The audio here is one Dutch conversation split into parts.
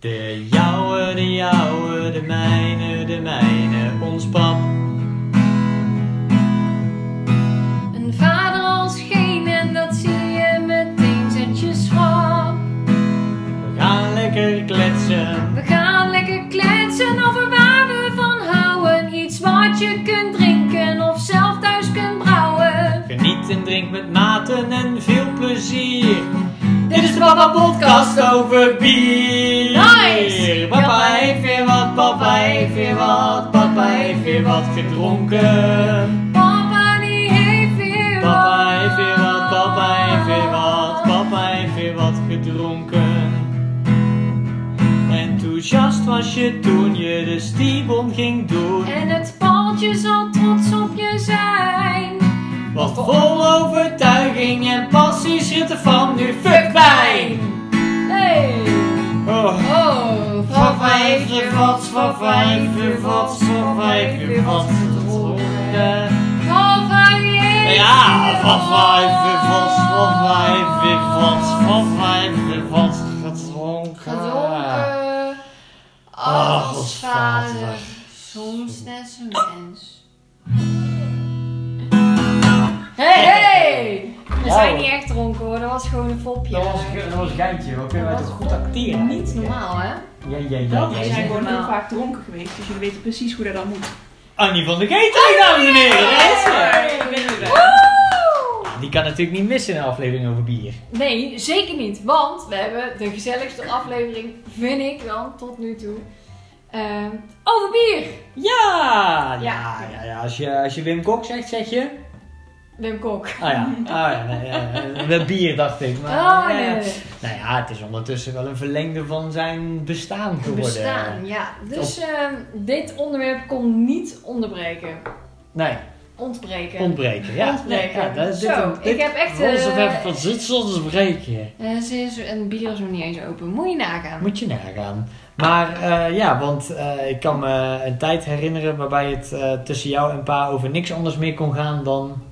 De jouwe, de jouwe, de mijne, de mijne, ons pap. Een vader als geen en dat zie je meteen, zet je schrap. We gaan lekker kletsen. We gaan lekker kletsen over waar we van houden. Iets wat je kunt drinken of zelf thuis kunt brouwen. Geniet en drink met maten en veel plezier. Dit is de Papa Podcast over bier. Nice. Papa heeft weer wat, papa heeft weer wat, papa heeft weer wat gedronken. Papa die heeft weer Papa heeft weer wat, papa heeft weer wat, papa heeft weer wat gedronken. Enthousiast was je toen je de stiebom ging doen. En het paaltje zal vol overtuiging en passie zit er van nu fuck wijn. Hey! Oh. Oh, Van vijf uur wat, van vijf uur wat, van vijf uur wat. Papa die heeft Ja, van vijf uur wat. van vijf uur wat, van vijf uur wat gedronken. Gedronken Ach, als vader. vader, soms net een mens. We zijn niet echt dronken hoor, dat was gewoon een fopje. Dat was, dat was een geintje, wat kunnen wij toch goed acteren? Niet normaal hè? Ja, ja, ja. Ja. zijn gewoon heel vaak dronken geweest, dus jullie weten precies hoe dat dan moet. Annie van de Catering, dames en heren. Er! Die kan natuurlijk niet missen in een aflevering over bier. Nee, zeker niet, want we hebben de gezelligste aflevering, vind ik dan, tot nu toe, ehm, over bier. Ja, ja, Ja. ja, ja. Als, je, als je Wim Kok zegt, zeg je... Wim Kok. Ah ja, ah, ja nee, ja, Met bier dacht ik. Maar, Oh eh, nee. Nou ja, het is ondertussen wel een verlengde van zijn bestaan geworden. Bestaan, ja. Dus ehm, dit onderwerp kon niet onderbreken. Nee, Ontbreken. ontbreken. Ja, Ontbreken. Nee, ja, dat, Zo, dit, ik heb echt, Ons eh, even van Zwitsers breken. Eh, ze is, en bier is nog niet eens open. Moet je nagaan. Moet je nagaan. Maar eh, ja, want eh, ik kan me een tijd herinneren waarbij het eh, tussen jou en pa over niks anders meer kon gaan dan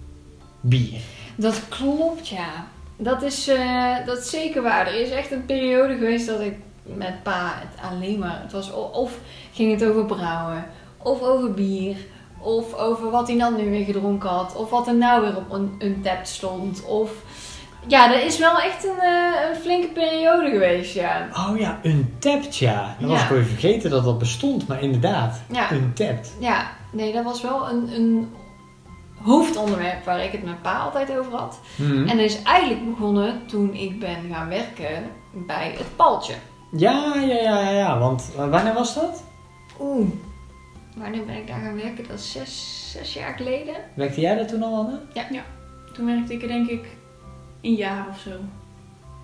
bier. Dat klopt, ja. Dat is, eh, dat is zeker waar. Er is echt een periode geweest dat ik met pa het alleen maar... Het was, of ging het over brouwen, of over bier, of over wat hij dan nu weer gedronken had, of wat er nou weer op een, een tap stond, of... Ja, dat is wel echt een, eh, een flinke periode geweest, ja. Oh ja, Untapped ja. Dat was ik alweer vergeten dat dat bestond, maar inderdaad. Ja, Untapped. ja. nee, dat was wel een, een hoofdonderwerp waar ik het met pa altijd over had. Mhm. En dat is eigenlijk begonnen toen ik ben gaan werken bij het Paltje. Ja, ja, ja, ja, ja. Want wanneer was dat? Oeh. Wanneer ben ik daar gaan werken? Dat is zes, zes jaar geleden. Werkte jij daar toen al aan? Toen werkte ik er denk ik een jaar of zo.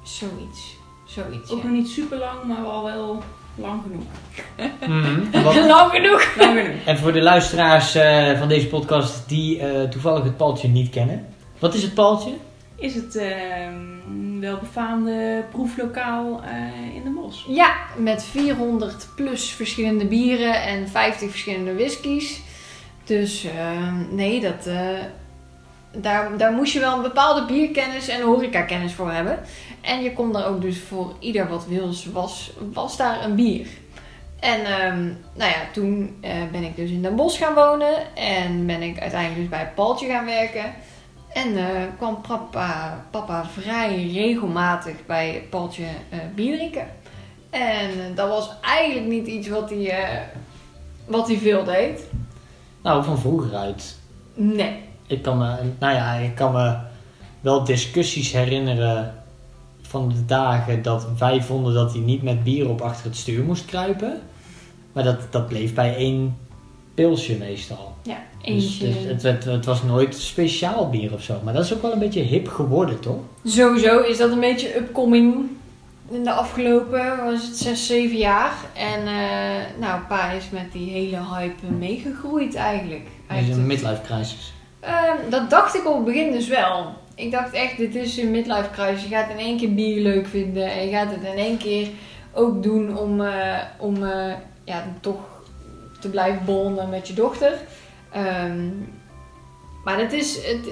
Zoiets. Zoiets, Ook ja. nog niet super lang, maar wel wel lang genoeg. Mhm. Wat- Lang genoeg. Lang genoeg. en voor de luisteraars eh, van deze podcast die eh, toevallig het paltje niet kennen. Wat is het paltje? Is het ehm welbefaamde proeflokaal eh, in de Bos? Ja, met 400 plus verschillende bieren en 50 verschillende whiskies. Dus eh, nee, dat, eh, daar, daar moest je wel een bepaalde bierkennis en horecakennis voor hebben. En je kon daar ook dus voor ieder wat wils, was, was daar een bier. En ehm, nou ja, toen eh, ben ik dus in Den Bosch gaan wonen. En ben ik uiteindelijk dus bij Paltje gaan werken. En eh, kwam papa, papa vrij regelmatig bij Paltje eh, bier drinken. En dat was eigenlijk niet iets wat hij, wat hij veel deed. Nou, van vroeger uit. Nee. Ik kan me, nou ja, ik kan me wel discussies herinneren van de dagen dat wij vonden dat hij niet met bier op achter het stuur moest kruipen. Maar dat, dat bleef bij één pilsje meestal. Ja, Dus, eentje. dus het, het, het was nooit speciaal bier of zo. Maar dat is ook wel een beetje hip geworden, toch? Sowieso is dat een beetje upcoming in de afgelopen, was het 6, 7 jaar. En eh, nou, pa is met die hele hype meegegroeid eigenlijk. Hij Het is een midlife crisis. Ehm, dat dacht ik op het begin dus wel. Ik dacht echt, dit is een midlife crisis. Je gaat in één keer bier leuk vinden. En je gaat het in één keer ook doen om, eh, om eh, ja, toch te blijven bonden met je dochter. Ehm, maar het, is, het,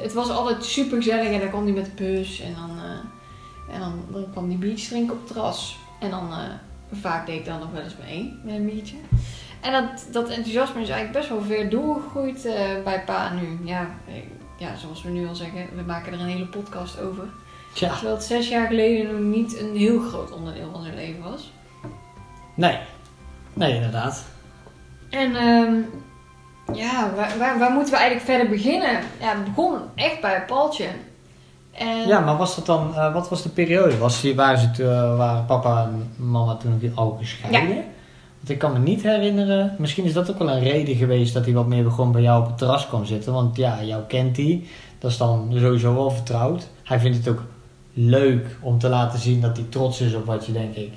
het was altijd super gezellig. En dan kwam hij met de bus. En dan, eh, en dan, dan kwam die biertjes drinken op het terras. En dan, vaak deed ik dan nog wel eens mee met een biertje. En dat, dat enthousiasme is eigenlijk best wel ver doorgegroeid eh, bij pa nu. Ja, eh, ja, zoals we nu al zeggen, we maken er een hele podcast over. Terwijl het zes jaar geleden nog niet een heel groot onderdeel van zijn leven was. nee. Nee, inderdaad. En ehm, ja, waar, waar, waar moeten we eigenlijk verder beginnen? Ja, het begon echt bij Paultje. En Ja, maar was dat dan, eh, wat was de periode? Was die, waren, ze, waren papa en mama toen al gescheiden? Want ik kan me niet herinneren, misschien is dat ook wel een reden geweest dat hij wat meer begon bij jou op het terras kwam zitten. Want ja, jou kent hij, dat is dan sowieso wel vertrouwd. Hij vindt het ook leuk om te laten zien dat hij trots is op wat je denk ik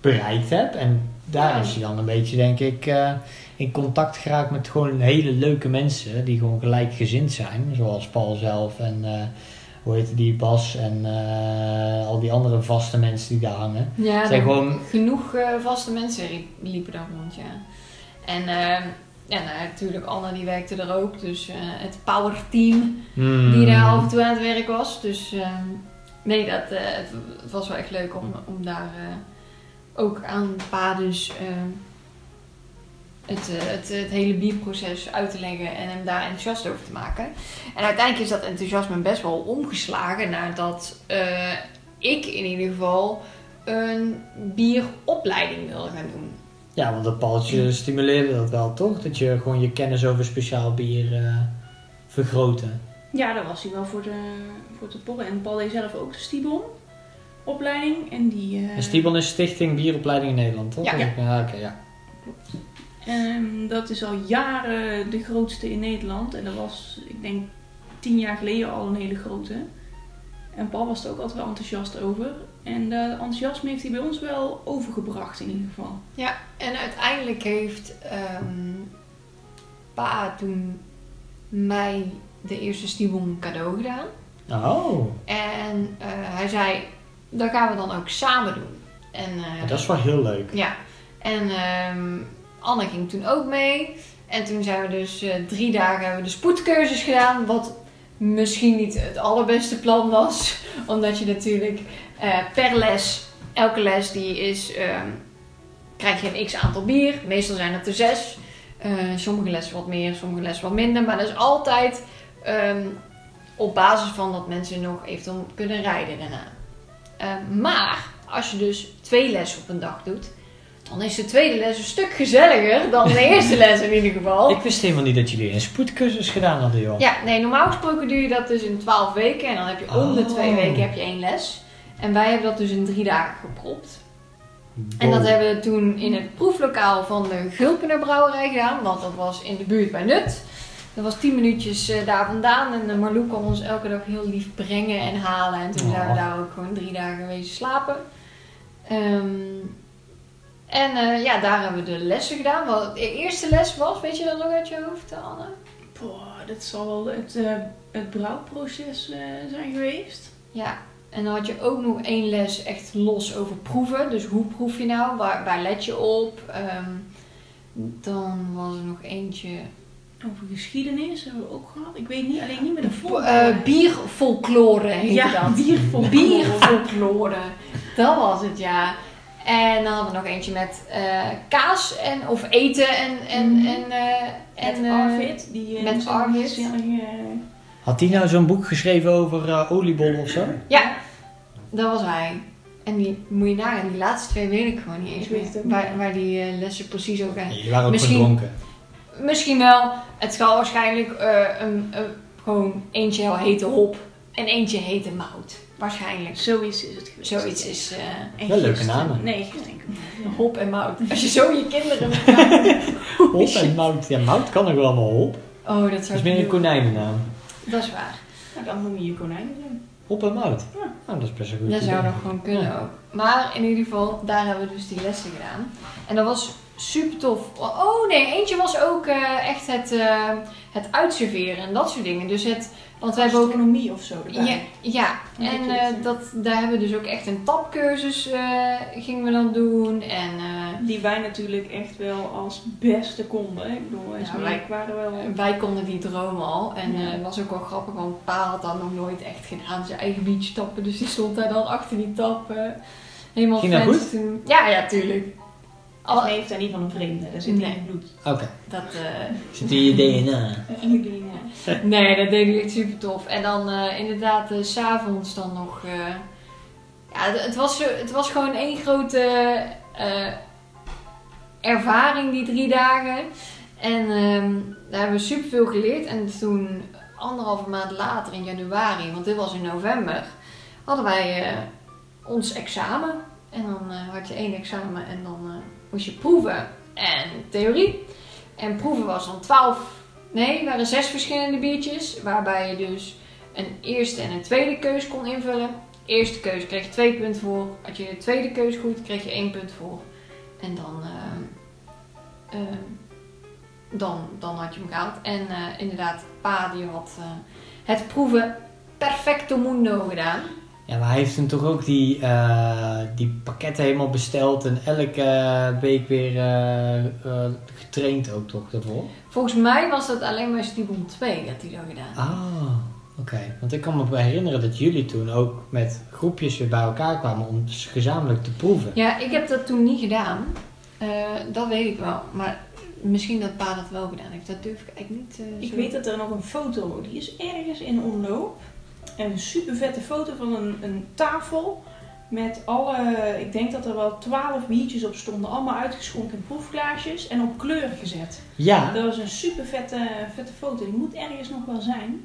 bereikt hebt. En daar Ja. is hij dan een beetje denk ik eh, in contact geraakt met gewoon hele leuke mensen die gewoon gelijkgezind zijn. Zoals Paul zelf en eh, hoe heet die Bas en eh, al die andere vaste mensen die daar hangen. Ja, zijn gewoon genoeg eh, vaste mensen liepen daar rond, ja. En ehm, ja, nou, natuurlijk, Anna die werkte er ook. Dus eh, het power team Hmm. die daar af en toe aan het werk was. Dus ehm, nee, dat, eh, het, het was wel echt leuk om, om daar eh, ook aan pa dus ehm, het, eh, het, het hele bierproces uit te leggen en hem daar enthousiast over te maken. En uiteindelijk is dat enthousiasme best wel omgeslagen nadat eh, ik in ieder geval een bieropleiding wilde gaan doen. Ja, want dat paaltje stimuleerde dat wel, toch? Dat je gewoon je kennis over speciaal bier eh vergroten. Ja, daar was hij wel voor, de, voor te porren. En Paul deed zelf ook de Stibon opleiding. En die... eh, En Stibon is Stichting Bieropleiding in Nederland, toch? Ja. ja oké, ja. Ehm, dat is al jaren de grootste in Nederland. En dat was, ik denk, tien jaar geleden al een hele grote. En Paul was er ook altijd wel enthousiast over. En dat enthousiasme heeft hij bij ons wel overgebracht in ieder geval. Ja, en uiteindelijk heeft ehm, pa toen mij de eerste Stibon cadeau gedaan. Oh, En eh, hij zei, dat gaan we dan ook samen doen. En, eh, dat is wel heel leuk. Ja, en ehm, Anne ging toen ook mee. En toen zijn we dus eh, drie dagen hebben we de spoedcursus gedaan. Wat misschien niet het allerbeste plan was. Omdat je natuurlijk eh, per les, elke les die is, ehm, krijg je een x aantal bier. Meestal zijn het er zes. Eh, sommige lessen wat meer, sommige lessen wat minder. Maar dat is altijd ehm, op basis van dat mensen nog eventueel kunnen rijden daarna. Eh, maar als je dus twee lessen op een dag doet, dan is de tweede les een stuk gezelliger dan de eerste les in ieder geval. Ik wist helemaal niet dat jullie een spoedcursus gedaan hadden, joh. Ja, nee, normaal gesproken doe je dat dus in 12 weken en dan heb je om de Oh. twee weken heb je één les. En wij hebben dat dus in drie dagen gepropt. En dat hebben we toen in het proeflokaal van de Gulpener Brouwerij gedaan, want dat was in de buurt bij Nut. Dat was 10 minuutjes eh, daar vandaan en uh, Marlou kwam ons elke dag heel lief brengen en halen. En toen zijn we Oh. daar ook gewoon drie dagen wezen slapen. Ehm, en eh, ja, daar hebben we de lessen gedaan. Wat de eerste les was, weet je dat nog uit je hoofd, Anne? Boah, dat zal wel het, eh, het brouwproces eh, zijn geweest. Ja, en dan had je ook nog één les echt los over proeven. Dus hoe proef je nou? Waar, waar let je op? Ehm, dan was er nog eentje. Over geschiedenis hebben we ook gehad. Ik weet niet, alleen niet met de vol. eh bierfolklore heette ja, dat. bierfolklore. Bierfolklore. Dat was het, ja. En dan hadden we nog eentje met eh, kaas en, of eten en... en, Mhm. en, eh, en En eh, Arvid, die eh, met Arvid. Had die nou zo'n boek geschreven over eh, oliebollen of zo? Ja, dat was hij. En die moet je nagaan, die laatste twee weet ik gewoon niet eens meer. ook Waar, waar die lessen precies over gaan. Nee, jullie waren ook Misschien- verdronken. Misschien wel. Het zal waarschijnlijk eh, een, gewoon eentje heel hete hop en eentje hete mout. Waarschijnlijk. Zoiets is het geweest. Zoiets is eh, En Wel leuke namen. Nee, gist denk ik niet. hop en mout. Als je zo je kinderen elkaar... Hop en mout. Ja, mout kan ook wel allemaal hop. Oh, dat Dat zou is meer een konijnennaam. Dat is waar. Nou, dan noem je je konijnen. Hop en mout. Ja. Nou, dat is best een goed Dat zou nog gewoon kunnen ook. Maar in ieder geval, daar hebben we dus die lessen gedaan. En dat was super tof. Oh nee, eentje was ook eh, echt het, eh, het uitserveren en dat soort dingen. Dus het, want wij hebben ook Astronomie of zo erbij. Ja, ja. Ja, en dat eh, dat, daar hebben we dus ook echt een tapcursus eh, gingen we dan doen. En eh, Die wij natuurlijk echt wel als beste konden. Ik bedoel, Ja, wij- waren wel... wij konden die dromen al. En Ja. eh, het was ook wel grappig, want pa had dat nog nooit echt gedaan. Zijn eigen biertje tappen. Dus die stond daar dan achter die tap. eh. helemaal Ging dat goed? Ja, ja, tuurlijk. Al Al, heeft daar niet van een vreemde, dat zit Nee. in het bloed. Oké. dat, eh, Zit in je DNA. nee, dat deed ik echt super tof. En dan eh, inderdaad, eh, s s'avonds dan nog... eh, ja, het, het was, het was gewoon één grote eh, ervaring, die drie dagen. En ehm, daar hebben we super veel geleerd. En toen, anderhalve maand later in januari, want dit was in november, hadden wij eh, ons examen. En dan eh, had je één examen en dan eh, moest je proeven en theorie. En proeven was dan twaalf, nee, waren zes verschillende biertjes. Waarbij je dus een eerste en een tweede keus kon invullen. Eerste keus kreeg je twee punten voor. Had je de tweede keus goed, kreeg je één punt voor. En dan, eh, eh, dan, dan had je hem gehaald. En eh, inderdaad, pa die had het proeven perfecto mundo gedaan. Ja, maar hij heeft toen toch ook die, eh, die pakketten helemaal besteld en elke week weer eh, eh, getraind ook toch daarvoor? Volgens mij was dat alleen maar Stibon 2 dat hij dat gedaan. Ah, oké. Want ik kan me herinneren dat jullie toen ook met groepjes weer bij elkaar kwamen om dus gezamenlijk te proeven. Ja, ik heb dat toen niet gedaan. Eh, dat weet ik wel. Maar misschien dat pa dat wel gedaan heeft. Dat durf ik eigenlijk niet. eh, Ik zo- weet dat er nog een foto, die is ergens in omloop. En een super vette foto van een, een tafel met alle, ik denk dat er wel twaalf biertjes op stonden. Allemaal uitgeschonken in proefglaasjes en op kleur gezet. Ja, Dat was een super vette, vette foto, die moet ergens nog wel zijn.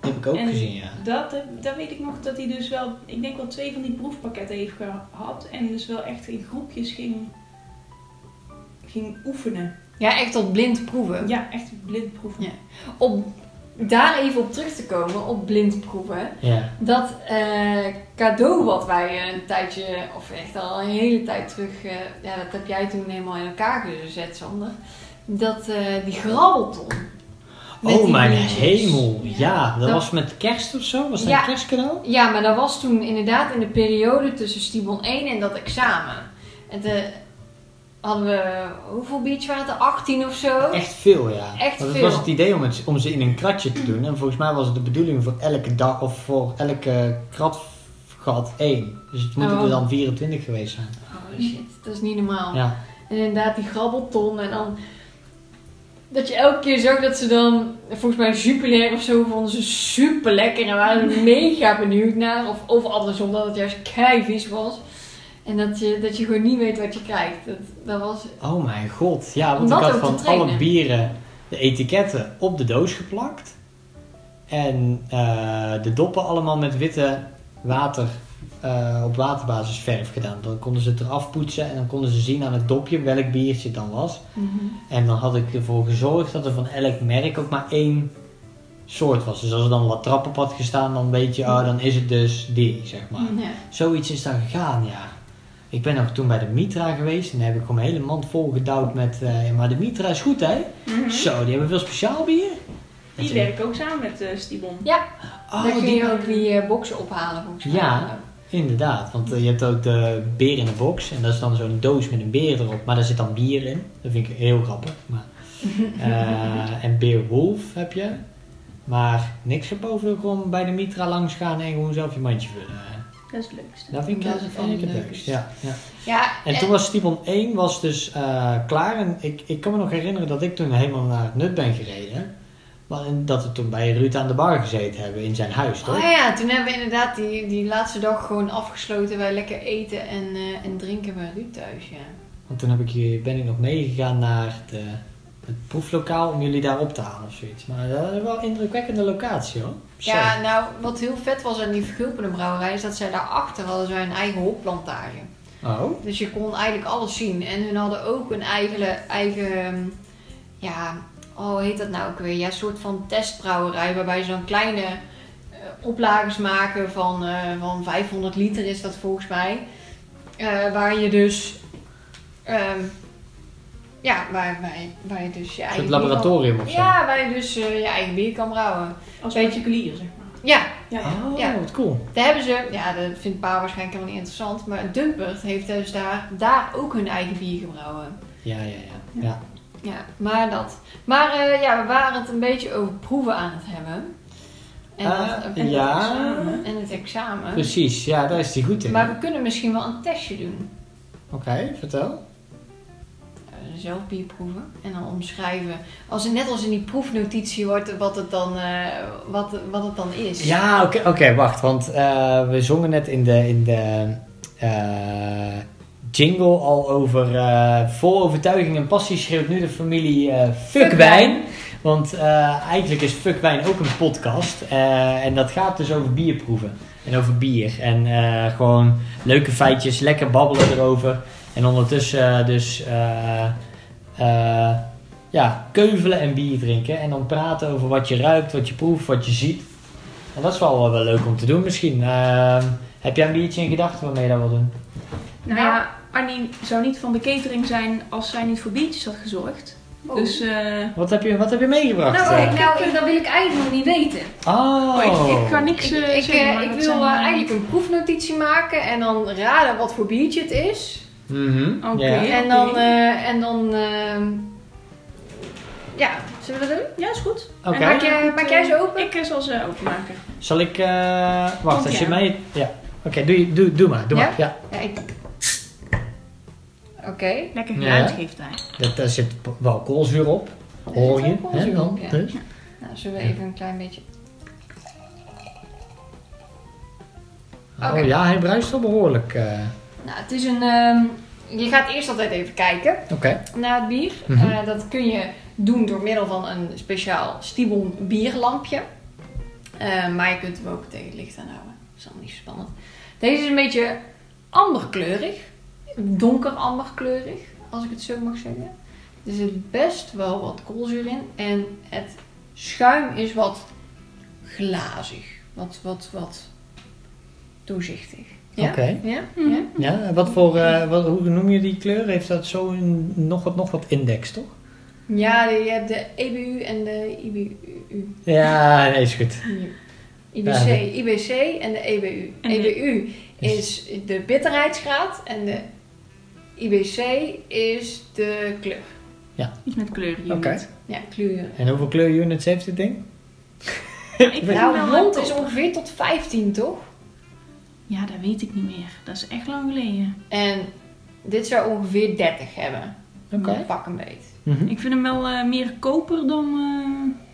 dat heb ik ook En gezien, ja. Dat, eh, dat weet ik nog dat hij dus wel, ik denk wel twee van die proefpakketten heeft gehad. En dus wel echt in groepjes ging, ging oefenen. Ja, echt op blind proeven. Ja, echt blind proeven. Ja. Op, daar even op terug te komen, op blind proeven. Ja, Dat eh, cadeau wat wij een tijdje, of echt al een hele tijd terug, eh, ja, dat heb jij toen helemaal in elkaar gezet, Sander. Dat, eh, die grabbelton. Oh mijn hemel, ja. dat Dat- was met kerst of zo? Was dat Ja. een kerstcadeau? Ja, maar dat was toen inderdaad in de periode tussen Stibon 1 en dat examen. En de, hadden we, hoeveel biertjes waren het er? 18 of zo? Echt veel, ja. Echt Want het veel. was het idee om, het, om ze in een kratje te doen. En volgens mij was het de bedoeling voor elke dag of voor elke kratgat één. Dus het moeten Oh. er dan 24 geweest zijn. Oh shit, dat is niet normaal. Ja. En inderdaad die grabbelton en dan... Dat je elke keer zag dat ze dan, volgens mij Jupiler of zo, vonden ze super lekker en waren er mega benieuwd naar. Of, of andersom, dat het juist keivies was. En dat je, dat je gewoon niet weet wat je krijgt. Dat, dat was... Oh mijn god. Ja, want ik had van alle bieren de etiketten op de doos geplakt. En eh, de doppen allemaal met witte water eh, op waterbasis verf gedaan. Dan konden ze het eraf poetsen en dan konden ze zien aan het dopje welk biertje het dan was. En dan had ik ervoor gezorgd dat er van elk merk ook maar één soort was. Dus als er dan La Trappe op had gestaan, dan weet je, oh, dan is het dus die, zeg maar. Ja. Zoiets is daar gegaan, ja. Ik ben ook toen bij de Mitra geweest en daar heb ik gewoon mijn hele mand vol gedouwd met... eh, maar de Mitra is goed, hè? Mhm. Zo, die hebben veel speciaal bier. Die werken ook samen met eh Stibon. Oh, Daar kun je ook die eh, boxen ophalen volgens mij. Ja. Inderdaad, want je hebt ook de beer in de box en dat is dan zo'n doos met een beer erop, maar daar zit dan bier in. Dat vind ik heel grappig. Maar, eh, en Beerwolf heb je, maar niks erboven gewoon bij de Mitra langs gaan en gewoon zelf je mandje vullen. Dat is het leukste. Dat vind ik, Dat het vind ik het allerleukste. leukst. Ja, ja. Ja, En toen was Stibon 1 was dus eh, klaar. En ik, ik kan me nog herinneren dat ik toen helemaal naar het nut ben gereden. Maar en dat we toen bij Ruud aan de bar gezeten hebben in zijn huis, toch? Oh ja, toen hebben we inderdaad die, die laatste dag gewoon afgesloten. Wij lekker eten en, eh, en drinken bij Ruud thuis, ja. Want toen heb ik, je- ben ik nog meegegaan naar de, het proeflokaal om jullie daar op te halen of zoiets. Maar dat is wel een indrukwekkende locatie hoor. Zo. Ja, nou, wat heel vet was aan die vergulpende brouwerij... is dat zij daarachter hadden zij een eigen hopplantage. Oh, Dus je kon eigenlijk alles zien. En hun hadden ook een eigen, eigen ja, oh, hoe heet dat nou ook weer? Ja, een soort van testbrouwerij waarbij ze dan kleine eh, oplages maken van, eh, van 500 liter is dat volgens mij. Eh, waar je dus, ehm, ja, waar, waar, je- waar je dus je eigen kan- laboratorium of zo. Ja, waar je dus eh, je eigen bier kan brouwen. Als particulier, zeg maar. Ja, Ja, ja. Oh, Ja. wat cool. daar hebben ze, ja, dat vindt Pa waarschijnlijk helemaal niet interessant, maar Dumpert heeft dus daar, daar ook hun eigen bier gebrouwen. Ja, ja, ja. ja. Ja, maar dat. Maar eh, ja, we waren het een beetje over proeven aan het hebben. En, Ah, het, en, ja. het examen, en het examen. Precies, ja, daar is die goed in. Maar we kunnen misschien wel een testje doen. Oké, vertel. Zelf bier proeven en dan omschrijven. Als het net als in die proefnotitie wordt wat het dan, eh, wat, wat het dan is. Ja, oké, oké, wacht. Want eh, we zongen net in de, in de eh, jingle al over vol overtuiging en passie schreeuwt nu de familie eh Fuck Fuck Wijn. Wijn. Want eigenlijk is Fuck Wijn ook een podcast. en dat gaat dus over bierproeven. En over bier. En gewoon leuke feitjes, lekker babbelen erover. En ondertussen dus eh, ja, keuvelen en bier drinken. En dan praten over wat je ruikt, wat je proeft, wat je ziet. En dat is wel, wel leuk om te doen misschien. Ehm, heb jij een biertje in gedachten waarmee je dat wil doen? Nou ja, Annie zou niet van de catering zijn als zij niet voor biertjes had gezorgd. Oh. Dus eh, Wat heb je, wat heb je meegebracht? nou, eh? ik, nou, ik- dat wil ik eigenlijk nog niet weten. oh, oh, ik, ik ga niks Ik, ik, zeggen, ik wil zijn, eigenlijk een proefnotitie maken en dan raden wat voor biertje het is. Mhm, Oké. ja. En dan, eh, en dan ehm, ja, zullen we dat doen? Ja, is goed. Oké. En Maak, jij, eh, maak jij ze open? Ik eh, zal ze openmaken. Zal ik... eh, wacht, Komt als je aan. mij... Ja. Oké, doe, je- doe, doe maar. Doe Ja? maar. Ja. Ja, ik... Oké. Lekker Ja. geluid geeft hij. Dat, daar zit wel koolzuur op. Er Hoor je? hè, dan? op, ja. Dus. Nou, zullen we even een klein beetje... Oh ja, hij bruist wel behoorlijk. eh. Nou, het is een... ehm, je gaat eerst altijd even kijken naar het bier. Mhm. Eh, dat kun je doen door middel van een speciaal Stibon bierlampje. Eh, maar je kunt hem ook tegen het licht aanhouden. Dat is allemaal niet zo spannend. Deze is een beetje amberkleurig. Donker amberkleurig, als ik het zo mag zeggen. Er zit best wel wat koolzuur in. En het schuim is wat glazig. Wat, wat, wat doorzichtig. Ja? Oké. Ja? Mhm. ja? Ja, en wat voor... eh, wat, hoe noem je die kleur? Heeft dat zo een, nog, wat, nog wat index, toch? Ja, je hebt de EBU en de IBU. Ja, nee, is goed. IBC, Ja, IBC en de EBU. En de- EBU is de bitterheidsgraad en de IBC is de kleur. Iets met kleur hier. Oké. Ja, kleur. En hoeveel kleurunits heeft dit ding? Ik Nou, rond is ongeveer tot 15, toch? Ja, dat weet ik niet meer. Dat is echt lang geleden. En dit zou ongeveer 30 hebben. Oké. Pak een beet. Mhm. Ik vind hem wel eh, meer koper dan,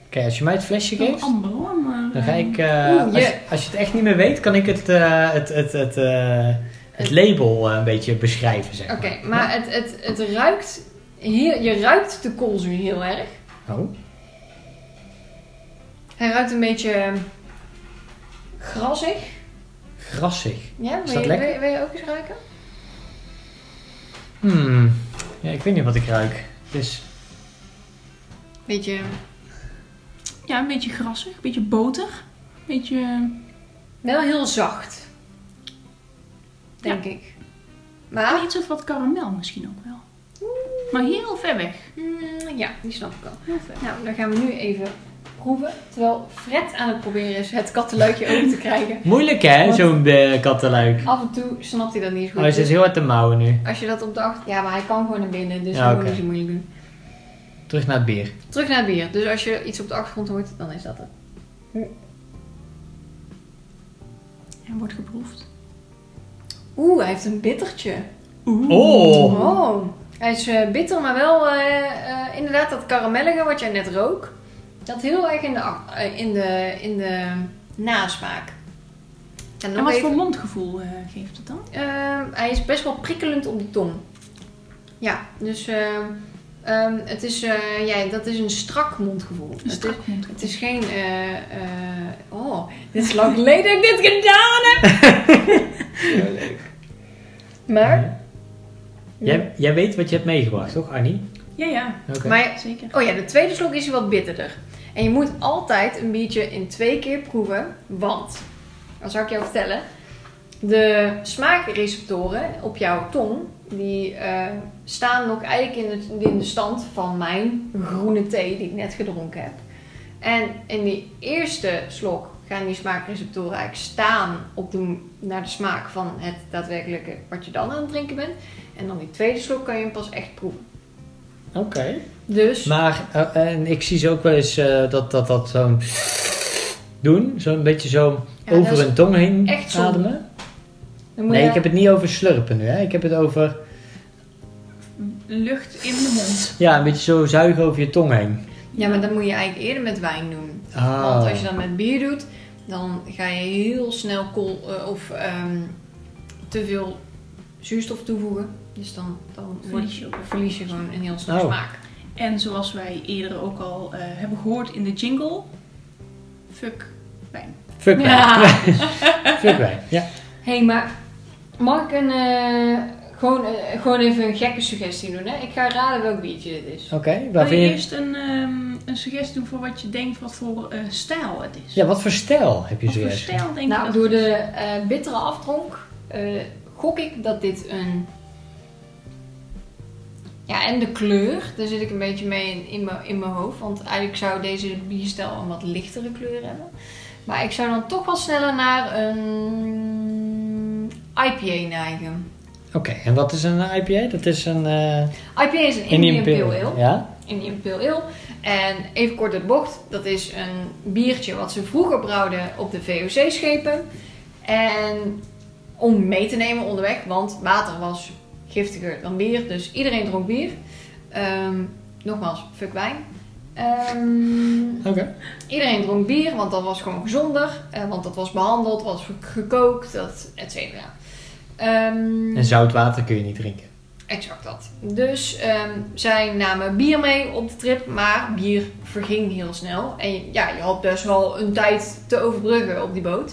Oké, als je mij het flesje uh, geeft, amber hoor. Maar, dan ga eh, ik... eh, Oeh, als, je- als je het echt niet meer weet, kan ik het, eh, het, het, het, eh, het label eh, een beetje beschrijven, zeg maar. Oké, maar het, het, het ruikt... Heel, je ruikt de koolzuur heel erg. Oh, Hij ruikt een beetje grassig. Grassig. Ja, Is wil dat je, lekker? wil, je- wil je ook eens ruiken? Hmm. Ja, ik weet niet wat ik ruik. Het is... Beetje... Ja, een beetje grassig, een beetje boter. Een beetje... Wel heel zacht. Denk ik. Maar... Iets of wat karamel misschien ook wel. Maar heel ver weg. mm, ja, die snap ik wel. Heel ver. Nou, dan gaan we nu even proeven. Terwijl Fred aan het proberen is het kattenluikje open te krijgen. Moeilijk hè, zo'n eh, kattenluik. Af en toe snapt hij dat niet zo Oh, goed. hij zit Dus heel hard te mouwen nu. als je dat op de achter... Ja, maar hij kan gewoon naar binnen. Dus Ja, dat moet niet zo moeilijk doen. Terug naar het bier. Terug naar het bier. Dus als je iets op de achtergrond hoort, dan is dat het. En wordt geproefd. Oeh, hij heeft een bittertje. Oeh. Oh! Oh. Hij is eh, bitter, maar wel eh, eh, inderdaad dat karamellige wat jij net rook. Dat heel erg in de, eh, in de, in de nasmaak. En, wat even- voor mondgevoel eh, geeft het dan? Ehm, hij is best wel prikkelend op de tong. Ja, dus ehm, ehm, het is, eh, ja, dat is een strak mondgevoel. Een Het is, strak mondgevoel. het is geen... eh, eh, oh, dit is lang geleden dat ik dit gedaan heb. Heel leuk. Maar... Jij, jij weet wat je hebt meegebracht, toch Annie? Ja, ja. Oké. maar Zeker. oh ja, de tweede slok is wat bitterder. En je moet altijd een biertje in twee keer proeven. Want, dan zou ik jou vertellen... De smaakreceptoren op jouw tong... Die eh, staan nog eigenlijk in de stand van mijn groene thee die ik net gedronken heb. En in die eerste slok gaan die smaakreceptoren eigenlijk staan op de, naar de smaak van het daadwerkelijke wat je dan aan het drinken bent. En dan die tweede slok kan je hem pas echt proeven. Oké. Dus, Maar, eh, en ik zie ze ook wel eens eh, dat dat, dat zo'n doen? Zo'n beetje zo Ja, over een tong heen echt ademen? Nee, je- ik heb het niet over slurpen nu. Hè. Ik heb het over Lucht in de mond. ja, een beetje zo zuigen over je tong heen. Ja, maar dat moet je eigenlijk eerder met wijn doen. Ah. Want als je dat met bier doet, dan ga je heel snel kool, eh, of ehm, te veel zuurstof toevoegen. Dus dan, dan Verlies je verlies je gewoon een heel snel Oh. smaak. En zoals wij eerder ook al eh, hebben gehoord in de jingle. Fuck wijn. Fuck wijn. Ja. Fuck wijn. Ja. Hé, hey, maar mag ik een, eh, gewoon, eh, gewoon even een gekke suggestie doen? Hè? Ik ga raden welk biertje dit is. Oké, waar Wil je vind je... eerst een, ehm, een suggestie doen voor wat je denkt wat voor eh, stijl het is? Ja, wat voor stijl heb je Wat voor stijl denk je Nou, door de eh, bittere aftronk eh, gok ik dat dit een... Ja, en de kleur, daar zit ik een beetje mee in, in, mijn, in mijn hoofd. Want eigenlijk zou deze bierstijl een wat lichtere kleur hebben. Maar ik zou dan toch wel sneller naar een IPA neigen. Oké, en wat is een IPA? Dat is een uh, IPA is een Indian, Pale Ale. Ja? Indian Pale Ale. En even kort de bocht, dat is een biertje wat ze vroeger brouwden op de VOC-schepen. En om mee te nemen onderweg, want water was giftiger dan bier, dus iedereen dronk bier. Ehm, nogmaals, fuck wijn. Oké. Iedereen dronk bier, want dat was gewoon gezonder. eh, want dat was behandeld, was gekookt, dat, et cetera. Ehm, En zout water kun je niet drinken. Exact dat. Dus zij namen bier mee op de trip, maar bier verging heel snel. En ja, je had best wel een tijd te overbruggen op die boot.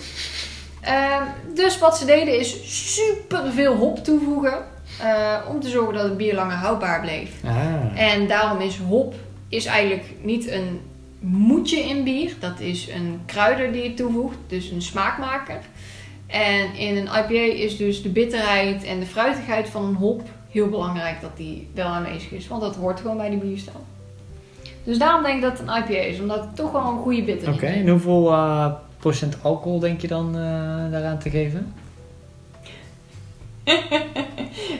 Dus wat ze deden is super veel hop toevoegen. Eh, om te zorgen dat het bier langer houdbaar bleef. Ah. En daarom is hop is eigenlijk niet een moedje in bier. Dat is een kruider die je toevoegt, dus een smaakmaker. En in een IPA is dus de bitterheid en de fruitigheid van een hop heel belangrijk dat die wel aanwezig is. Want dat hoort gewoon bij die bierstijl. Dus daarom denk ik dat het een IPA is, omdat het toch wel een goede bitter Oké, in zit. en hoeveel eh, procent alcohol denk je dan eh, daaraan te geven?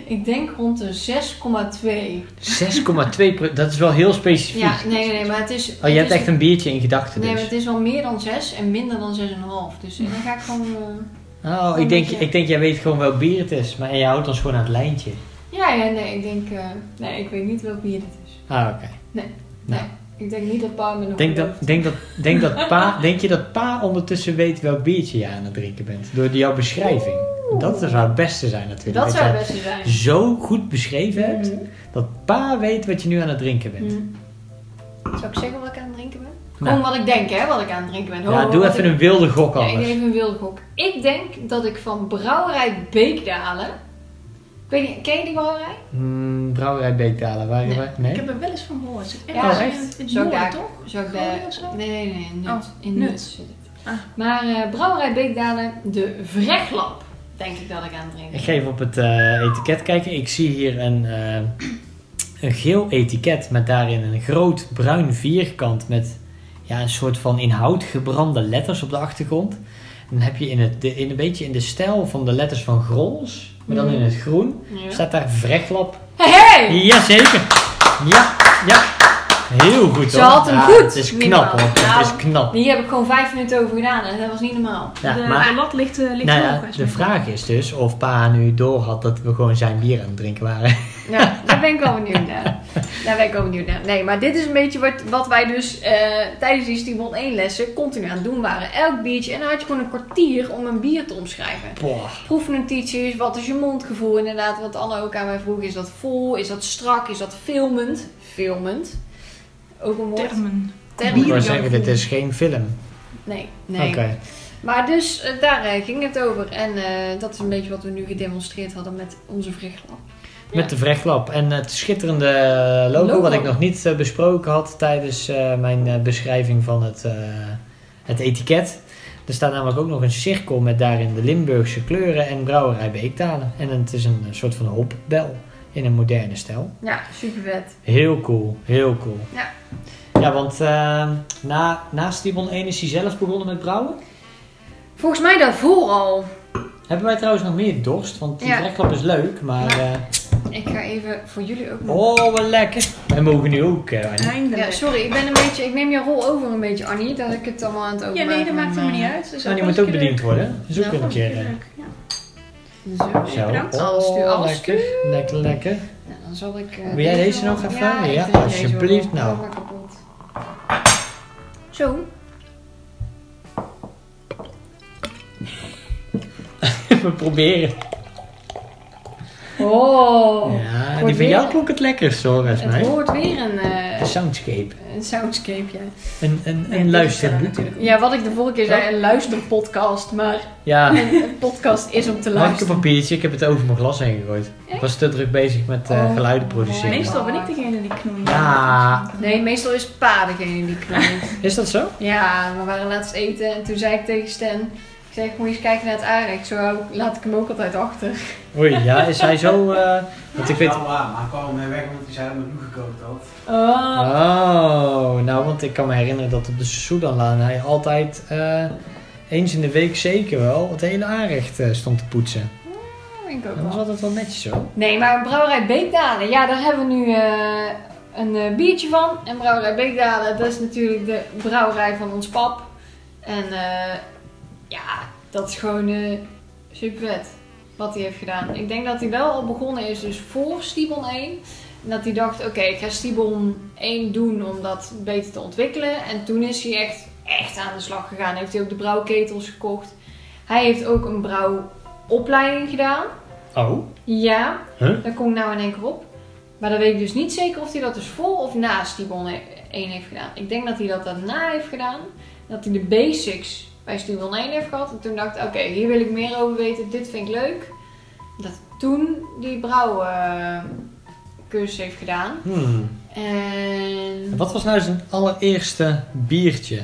Ik denk rond de 6,2. 6,2 pro- dat is wel heel specifiek. Ja, nee, nee, maar het is... Oh, je hebt is- echt een biertje in gedachten Nee, maar dus. het is wel meer dan 6 en minder dan 6,5. Dus dan ga ik gewoon... eh, Oh, ik denk, beetje- ik denk jij weet gewoon welk bier het is. Maar je houdt ons gewoon aan het lijntje. Ja, ja, nee, ik denk... eh, nee, ik weet niet welk bier het is. Ah, oké. Nee. Nou. Nee, ik denk niet dat pa me nog Denk, dat, denk, dat, denk, dat pa, denk je dat pa ondertussen weet welk biertje je aan het drinken bent? Door jouw beschrijving. Dat zou het beste zijn natuurlijk. Dat zou je het beste zijn. zo goed beschreven hebt, Mhm. dat pa weet wat je nu aan het drinken bent. Mhm. Zou ik zeggen wat ik aan het drinken ben? Nou. Gewoon wat ik denk, hè, wat ik aan het drinken ben. Ja, doe even ik- een wilde gok Ja, ik even een wilde gok. Ik denk dat ik van Brouwerij Beekdalen... Ik weet niet, ken je die brouwerij? Mm, brouwerij Beekdalen, waar Nee. waar- nee? Ik heb er wel eens van gehoord. Zit Ja, ergens echt? in in daar- toch? Zou ik? Nee, nee, nee, Nut. Oh, in Nut. Nut zit het. Ah. Maar eh, Brouwerij Beekdalen, de Vreglap, denk ik dat ik aan het drinken Ik even op het eh, etiket kijken. Ik zie hier een, eh, een geel etiket met daarin een groot bruin vierkant met ja, een soort van in hout gebrande letters op de achtergrond. En dan heb je in, het, de, in een beetje in de stijl van de letters van Grols, maar dan in het groen, Ja. staat daar Vreglap. Hey, hey! Jazeker! Ja, ja. Heel goed Ze hoor. had hem Ja, goed, Het is knap hoor. Nou, Het is knap. Hier heb ik gewoon vijf minuten over gedaan en dat was niet normaal. Ja, de, maar- de lat ligt, eh, ligt Nou ja, de vraag is dus of pa nu door had dat we gewoon zijn bier aan het drinken waren. Ja, daar ben ik wel benieuwd naar. Daar ben ik wel benieuwd naar. Nee, maar dit is een beetje wat, wat wij dus eh, tijdens die Stimon 1 lessen continu aan het doen waren. Elk biertje. En dan had je gewoon een kwartier om een bier te omschrijven. Boah. Proefnotities, wat is je mondgevoel inderdaad. Wat Anne ook aan mij vroeg. Is dat vol? Is dat strak? Is dat filmend? Filmend. Ook een woord. Termen. Termen. Ik wou zeggen, dit is geen film. Nee, nee. Oké. Maar dus eh, daar eh, ging het over. En eh, dat is een beetje wat we nu gedemonstreerd hadden met onze vriglap. Met de vreglap en het schitterende logo, Logo. wat ik nog niet besproken had tijdens eh, mijn eh, beschrijving van het, eh, het etiket. Er staat namelijk ook nog een cirkel met daarin de Limburgse kleuren en brouwerij Beektalen. En het is een soort van hopbel in een moderne stijl. Ja, super vet. Heel cool, heel cool. Ja. Ja, want eh, na, naast Timon 1 is hij zelf begonnen met brouwen. Volgens mij daarvoor al. Hebben wij trouwens nog meer dorst? Want die Ja. is leuk, maar... Eh, Ik ga even voor jullie ook nog... Oh, wat lekker. Wij mogen nu ook, eh, Annie. Eindelijk. Ja, sorry, ik ben een beetje... Ik neem je rol over een beetje, Annie. Dat ik het allemaal aan het Ja, overmaken nee, dat maakt helemaal niet uit. Dus Annie moet ook bediend worden. Dat is ook Ja, weer een keer. Leuk, Zo. Bedankt. Alles stuur, Oh, alles lekker. Lekker, lekker. Nou, dan zal ik... eh, Wil jij deze nog even? Ja, Ja, alsjeblieft, nou. Oh. Zo. We proberen. Oh. Ja, die van jou klonk het lekkerst hoor, volgens Het wordt weer een, eh, Een soundscape. een soundscape, ja. Een, een, een luisterboek. eh, natuurlijk Ja, wat ik de vorige keer zei, een luisterpodcast. Maar Ja, een, een podcast is om te mag ik een luisteren. papiertje? Ik heb het over mijn glas heen gegooid. Ik was te druk bezig met eh, Oh, geluiden produceren. Meestal ben ik degene die knoeit. Ja. Nee, meestal is pa degene die knalt. Is dat zo? ja, we waren laatst eten en toen zei ik tegen Stan... Ik zei, moet je eens kijken naar het aardig. Zo laat ik hem ook altijd achter. Oei, ja, is hij zo... eh, want ik weet... Maar ik kwam mee weg omdat hij zei dat hij met gekookt had. Oh. Oh, nou, want ik kan me herinneren dat op de Soedanlaan hij altijd eh, eens in de week zeker wel het hele aanrecht eh, stond te poetsen. vind ik ook Dat was wel. altijd wel netjes zo. Nee, maar Brouwerij Beekdalen. Ja, daar hebben we nu eh, een biertje van. En Brouwerij Beekdalen, dat is natuurlijk de brouwerij van ons pap. En eh, ja, dat is gewoon eh, super vet wat hij heeft gedaan. Ik denk dat hij wel al begonnen is dus voor Stibon 1. En dat hij dacht, oké, ik ga Stibon 1 doen om dat beter te ontwikkelen. En toen is hij echt, echt aan de slag gegaan. Heeft hij ook de brouwketels gekocht. Hij heeft ook een brouwopleiding gedaan. Oh? Ja, Huh? daar kom ik nou in één keer op. Maar dan weet ik dus niet zeker of hij dat dus voor of na Stibon 1 heeft gedaan. Ik denk dat hij dat daarna heeft gedaan. Dat hij de basics bij Stibon 1 heeft gehad. En toen dacht ik, oké, hier wil ik meer over weten. Dit vind ik leuk. Dat toen die brouwcursus heeft gedaan. Hmm. En... Wat was nou zijn allereerste biertje?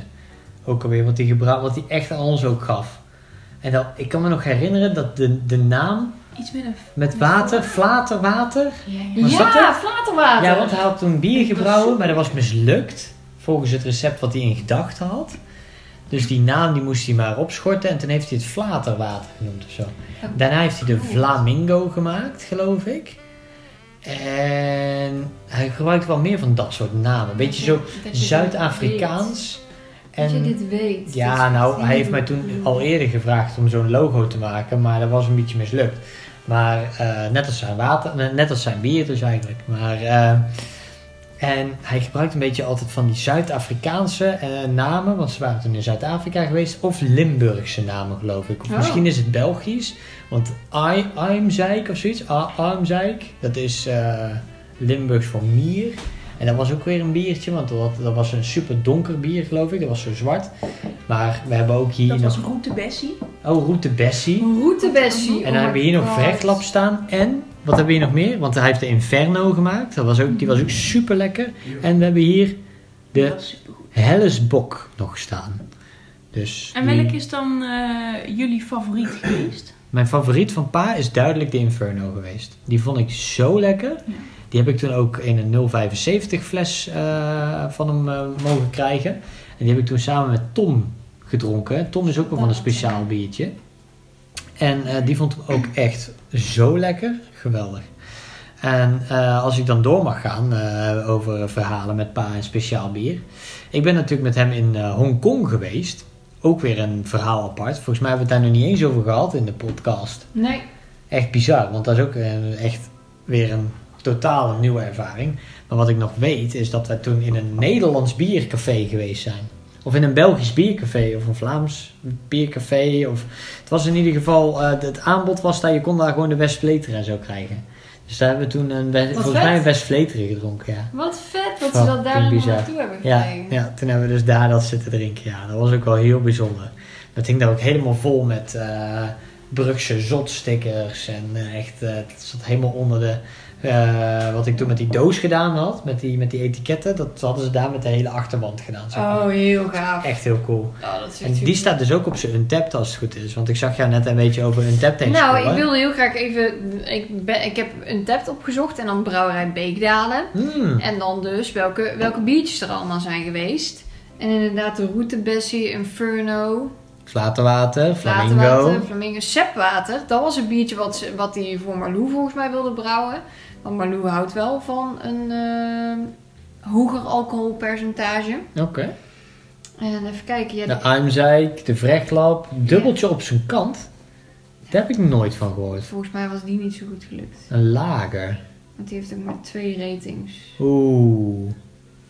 Ook alweer, wat hij, gebruik, wat hij echt aan ons ook gaf. En dat, ik kan me nog herinneren dat de, de naam Iets met een... met water, flaterwater. Ja, dat het? flaterwater! Ja, want hij had toen bier gebrouwen, maar dat was mislukt. Volgens het recept wat hij in gedachten had. Dus die naam die moest hij maar opschorten en toen heeft hij het flaterwater genoemd of zo. Daarna heeft hij de Flamingo gemaakt, geloof ik. En hij gebruikt wel meer van dat soort namen. Een beetje zo Zuid-Afrikaans. weet. Dat je En dit weet. ja, nou, hij heeft mij toen al eerder gevraagd om zo'n logo te maken, maar dat was een beetje mislukt. Maar eh, net als zijn water, net als zijn bier dus eigenlijk. Maar, eh, en hij gebruikt een beetje altijd van die Zuid-Afrikaanse eh, namen, want ze waren toen in Zuid-Afrika geweest, of Limburgse namen geloof ik. Of Oh. misschien is het Belgisch, want I- Aimzeik of zoiets, Aimzeik, dat is eh, Limburgs voor mier. En dat was ook weer een biertje, want dat, dat was een super donker bier geloof ik, dat was zo zwart. Maar we hebben ook hier Dat was Route Bessie. oh Route Bessie. Route Bessie. En dan hebben we hier nog Verglap staan. En, wat hebben we hier nog meer? Want hij heeft de Inferno gemaakt. Dat was ook, die was ook super lekker. En we hebben hier de. Hellesbok nog staan. Dus En die- welk is dan eh, jullie favoriet geweest? mijn favoriet van pa is duidelijk de Inferno geweest. Die vond ik zo lekker. Ja. Die heb ik toen ook in een 075 fles eh, van hem eh, mogen krijgen. En die heb ik toen samen met Tom gedronken. Tom is ook wel van een speciaal biertje. En eh, die vond ik ook echt zo lekker. Geweldig. En eh, als ik dan door mag gaan eh, over verhalen met pa en speciaal bier. Ik ben natuurlijk met hem in eh, Hongkong geweest. Ook weer een verhaal apart. Volgens mij hebben we het daar nog niet eens over gehad in de podcast. Nee. Echt bizar, want dat is ook echt weer een totale nieuwe ervaring. Maar wat ik nog weet is dat we toen in een Nederlands biercafé geweest zijn. Of in een Belgisch biercafé of een Vlaams biercafé. Of, het was in ieder geval, eh, het aanbod was daar, je kon daar gewoon de Westvleteren en zo krijgen. Dus daar hebben we toen een, West- volgens vet. mij een Westvleteren gedronken, ja. Wat vet dat ze dat daar naartoe hebben Ja, gekregen. ja, toen hebben we dus daar dat zitten drinken. Ja, dat was ook wel heel bijzonder. Dat hing daar ook helemaal vol met eh Brugse zotstickers. En eh, echt, eh, het zat helemaal onder de... eh, wat ik toen met die doos gedaan had, met die, met die etiketten. Dat hadden ze daar met de hele achterwand gedaan. Zeg maar. Oh, heel gaaf. Echt heel cool. Oh, dat is En die staat dus ook op zijn Untapped als het goed is. Want ik zag jou net een beetje over Untapped heen Nou, ik wilde heel graag even... Ik, ben, ik heb een tap opgezocht en dan brouwerij Beekdalen. Hmm. En dan dus welke, welke biertjes er allemaal zijn geweest. En inderdaad de Route Bessie, Inferno, Flaterwater, Flamingo. Waterwater, Flamingo, Sepwater. Dat was een biertje wat, wat hij voor Marlou volgens mij wilde brouwen. Want Marlou houdt wel van een eh, hoger alcoholpercentage. Oké. En even kijken. Ja, De Aimzeik, de Vrechtlap, dubbeltje op zijn kant. Daar heb ik nooit van gehoord. Volgens mij was die niet zo goed gelukt. Een lager. Want die heeft ook maar twee ratings. Oeh.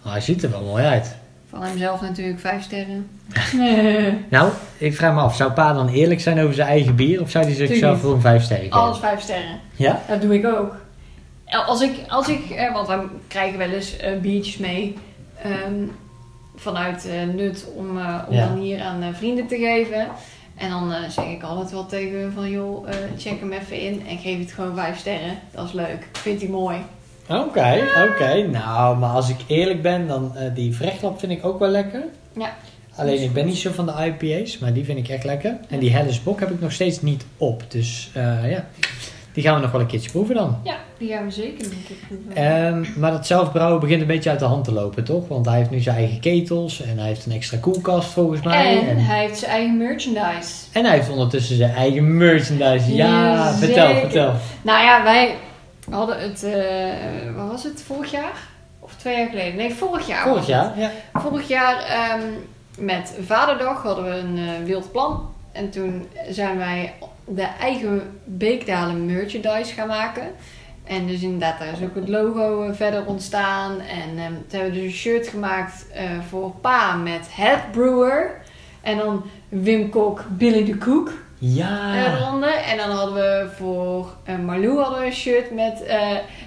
Ah, hij ziet er wel mooi uit. Van hemzelf natuurlijk vijf sterren. Nou, ik vraag me af, zou pa dan eerlijk zijn over zijn eigen bier? Of zou hij zichzelf voor een vijf sterren geven? Alles vijf sterren. Ja? Dat doe ik ook. Als ik, als ik eh, want we krijgen wel eens eh, biertjes mee ehm, vanuit eh, Nut om, eh, om Ja. dan hier aan vrienden te geven. En dan zeg ik altijd wel tegen hun van joh, check hem even in en geef het gewoon vijf sterren. Dat is leuk. Vindt hij mooi. Oké, oké. Nou, maar als ik eerlijk ben, dan eh, die Vrechtlap vind ik ook wel lekker. Ja. Alleen ik ben niet zo van de IPA's, maar die vind ik echt lekker. En die Helles Bok heb ik nog steeds niet op. Dus ja, die gaan we nog wel een keertje proeven dan. Ja, die gaan we zeker nog een keer proeven. Ehm, maar dat zelfbrouwen begint een beetje uit de hand te lopen, toch? Want hij heeft nu zijn eigen ketels en hij heeft een extra koelkast volgens mij. en En, hij heeft zijn eigen merchandise. en hij heeft ondertussen zijn eigen merchandise. Ja, Ja, vertel, vertel. Nou ja, wij hadden het, eh, wat was het, vorig jaar? Of twee jaar geleden? Nee, vorig jaar. Vorig jaar, ja. Vorig jaar ehm, met Vaderdag hadden we een eh, wild plan. En toen zijn wij de eigen Beekdalen merchandise gaan maken. En dus inderdaad, daar is ook het logo eh, verder ontstaan. En ehm, toen hebben we dus een shirt gemaakt eh, voor pa met Head Brewer. En dan Wim Kok, Billy de Koek Ja. eronder. En dan hadden we voor eh, Marlou hadden we een shirt met eh,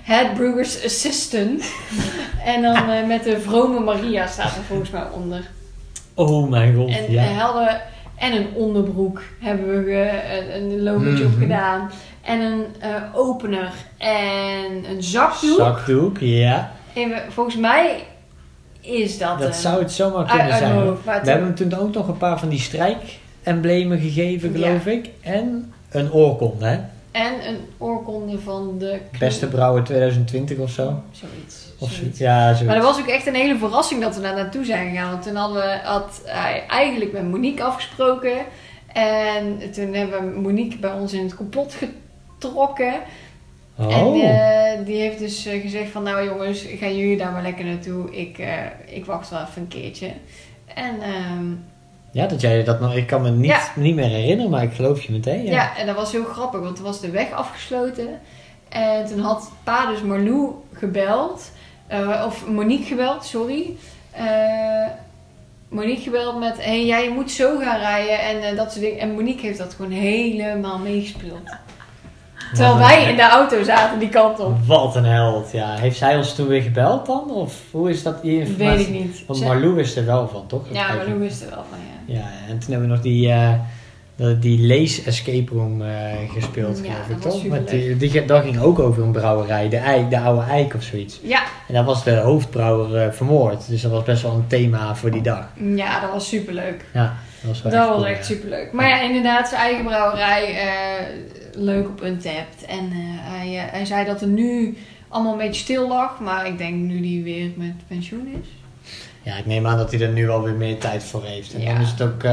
Head Brewer's Assistant. en dan eh, met de vrome Maria staat er volgens mij onder. Oh mijn god, En, ja. en, hadden, en een onderbroek hebben we een, een op Mhm. gedaan. En een eh, opener en een zakdoek. Zakdoek, ja. En we- volgens mij is dat... Dat zou het zomaar kunnen uit zijn. hoofd, We hebben hem toen ook nog een paar van die strijkemblemen gegeven, Ja. geloof ik. En een oorkonde, hè? En een oorkonde van de... Beste brouwer 2020 of zo. Zoiets. Of zoiets. zoiets. Ja, zoiets. Maar dat was ook echt een hele verrassing dat we daar naartoe zijn gegaan. Want toen hadden we, had hij eigenlijk met Monique afgesproken. En toen hebben we Monique bij ons in het complot getrokken. En Oh. eh, die heeft dus eh, gezegd van... Nou jongens, gaan jullie daar maar lekker naartoe. Ik, eh, ik wacht wel even een keertje. En ehm, Ja, dat jij dat nog... Ik kan me niet, Ja. niet meer herinneren, maar ik geloof je meteen. ja. Ja. en dat was heel grappig. Want toen was de weg afgesloten. En toen had pa dus Marlou gebeld. Eh, of Monique gebeld, sorry. Eh, Monique gebeld met... Hé, hey, jij moet zo gaan rijden. En eh, dat soort dingen. En Monique heeft dat gewoon helemaal meegespeeld. Terwijl wij in de auto zaten die kant op. Wat een held, ja. Heeft zij ons toen weer gebeld dan? Of hoe is dat die informatie? Weet ik niet. Want Marlou wist er wel van, toch? Ja, Marlou wist er wel van, ja. Ja, en toen hebben we nog die, die Lees Escape Room eh, gespeeld, Ja, geloof dat ik, was toch? Met die, die, dat ging ook over een brouwerij, de, Eik, de Oude Eik of zoiets. Ja, En daar was de hoofdbrouwer eh, vermoord, dus dat was best wel een thema voor die dag. ja, dat was superleuk. Ja, dat was wel Dat echt was cool, echt ja. superleuk. Maar ja, inderdaad, zijn eigen brouwerij, eh, leuk op Untapped. En hij, hij zei dat er nu allemaal een beetje stil lag, maar ik denk nu die weer met pensioen is. Ja, ik neem aan dat hij er nu wel weer meer tijd voor heeft. En Ja. dan is het ook,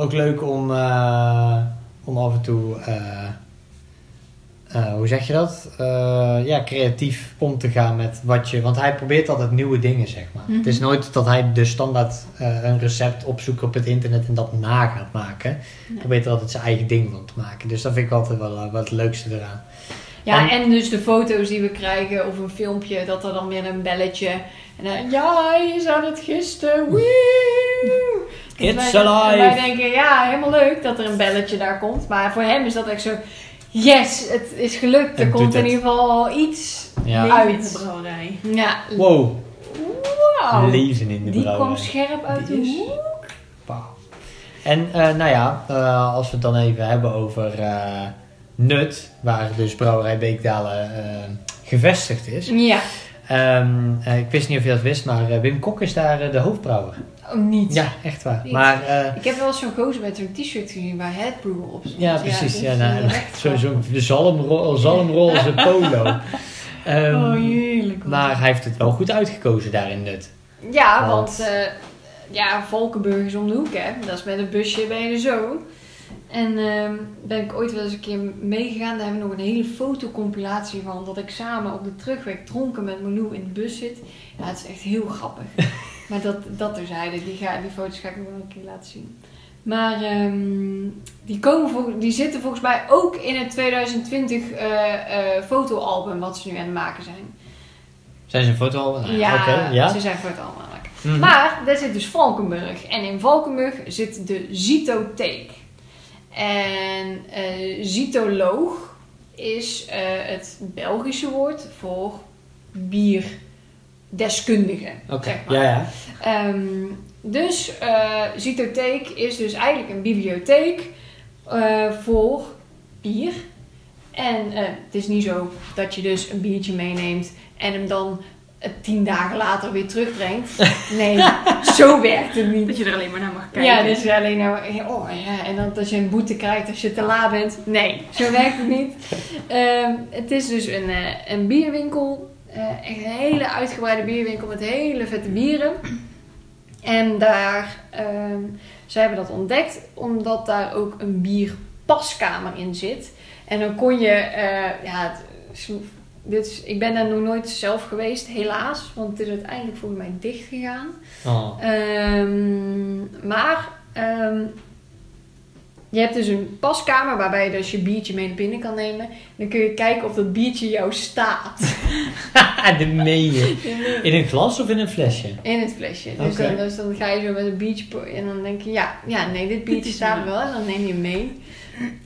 ook leuk om, eh, om af en toe, eh, eh, hoe zeg je dat? Ja, creatief om te gaan met wat je... Want hij probeert altijd nieuwe dingen, zeg maar. Mhm. Het is nooit dat hij de standaard een recept opzoekt op het internet en dat na gaat maken. Hij probeert er altijd zijn eigen ding van te maken. Dus dat vind ik altijd wel wat het leukste eraan. Ja, En- en, dus de foto's die we krijgen of een filmpje, dat er dan weer een belletje. En dan, ja, hij is aan het gisten. Woe! Dus It's wij, alive! Wij denken, ja, helemaal leuk dat er een belletje daar komt. Maar voor hem is dat echt zo, yes, het is gelukt. Er komt in ieder geval iets Ja. Leven in uit. de brouwerij. Ja, Wow, leven in de Die brouwerij. kwam scherp uit de Die is- hoek. Wauw. En eh, nou ja, eh, als we het dan even hebben over eh, Nut, waar dus Brouwerij Beekdalen eh, gevestigd is. Ja, Ehm, eh, ik wist niet of je dat wist, maar eh, Wim Kok is daar de hoofdbrouwer. oh, niet. Ja, echt waar. Niet. Maar Ik heb wel eens zo'n gozer met zo'n t-shirt gezien waar Head Brewer op stond. ja, precies. Ja, nou, Zo'n waar. zo zalmro zalmroze polo. Ehm, oh, heerlijk. hoor. maar hij heeft het wel goed uitgekozen daar in Nut. Ja, Want- want ja, Valkenburg is om de hoek, hè. Dat is met een busje ben je zo. En ehm ben ik ooit wel eens een keer meegegaan. Daar hebben we nog een hele fotocompilatie van. Dat ik samen op de terugweg dronken met Malou in de bus zit. Ja, het is echt heel grappig. maar dat, dat terzijde. Die, ga, die foto's ga ik nog wel een keer laten zien. Maar ehm, die, komen vol- die zitten volgens mij ook in het 2020 eh, eh, fotoalbum wat ze nu aan het maken zijn. Zijn ze een foto al? Nou, Ja, Oké, ja. ze zijn fotoalbum aan het maken. Mhm. Maar daar zit dus Valkenburg. En in Valkenburg zit de Zitotheek. En eh zytoloog is eh, het Belgische woord voor bierdeskundige. Oké, zeg maar. ja, ja. Ehm, dus eh Zytotheek is dus eigenlijk een bibliotheek voor bier. En het is niet zo dat je dus een biertje meeneemt en hem dan eh, tien dagen later weer terugbrengt. Nee, zo werkt het niet. Dat je er alleen maar naar mag kijken. Ja, dus alleen nou, oh ja, en dan dat je een boete krijgt als je te laat bent. Nee, zo werkt het niet. Ehm, het is dus een, eh, een bierwinkel, eh, echt een hele uitgebreide bierwinkel met hele vette bieren. En daar, ehm, zij hebben dat ontdekt omdat daar ook een bierpaskamer in zit. En dan kon je, eh, ja, het dit is, ik ben daar nog nooit zelf geweest, helaas, want het is uiteindelijk volgens mij dicht gegaan. Oh. Ehm, maar ehm, je hebt dus een paskamer waarbij je dus je biertje mee naar binnen kan nemen. Dan kun je kijken of dat biertje jou staat. dat meen je. In een glas of in een flesje? In het flesje. Dus, dan, dus dan ga je zo met een biertje en dan denk je, ja, ja nee, dit biertje staat er wel. En dan neem je hem mee.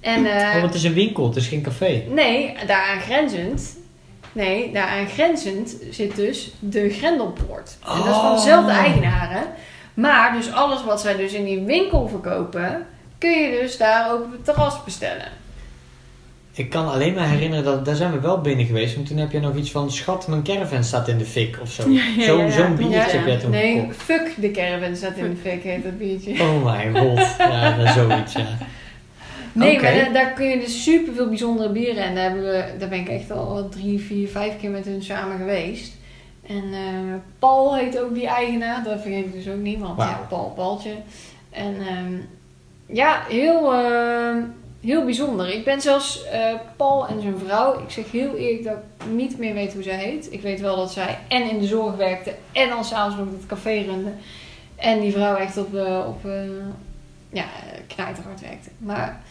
En eh, Oh, want het is een winkel, het is geen café. nee, daaraan grenzend, nee, daaraan grenzend zit dus de Grendelpoort. En dat is van Oh. dezelfde eigenaren. Maar dus alles wat zij dus in die winkel verkopen, kun je dus daar ook op het terras bestellen. Ik kan alleen maar herinneren dat daar zijn we wel binnen geweest. Want toen heb je nog iets van schat, mijn caravan staat in de fik of zo. Ja, ja, Zo- ja, ja. Zo'n biertje heb jij toen Nee, gekocht. fuck de caravan staat in de fik, heet dat biertje. Oh mijn god. Ja, dat is zoiets, ja. Nee, maar daar, daar kun je dus super veel bijzondere bieren. En daar, hebben we, daar ben ik echt al drie, vier, vijf keer met hun samen geweest. En eh, Paul heet ook die eigenaar. Dat vergeet ik dus ook niet, want ja, Paul, Paultje. En ehm, ja, heel, ehm, heel bijzonder. Ik ben zelfs eh, Paul en zijn vrouw. Ik zeg heel eerlijk dat ik niet meer weet hoe zij heet. Ik weet wel dat zij en in de zorg werkte en dan s'avonds nog het café runde. En die vrouw echt op, eh, op eh, ja, knijterhard werkte. Maar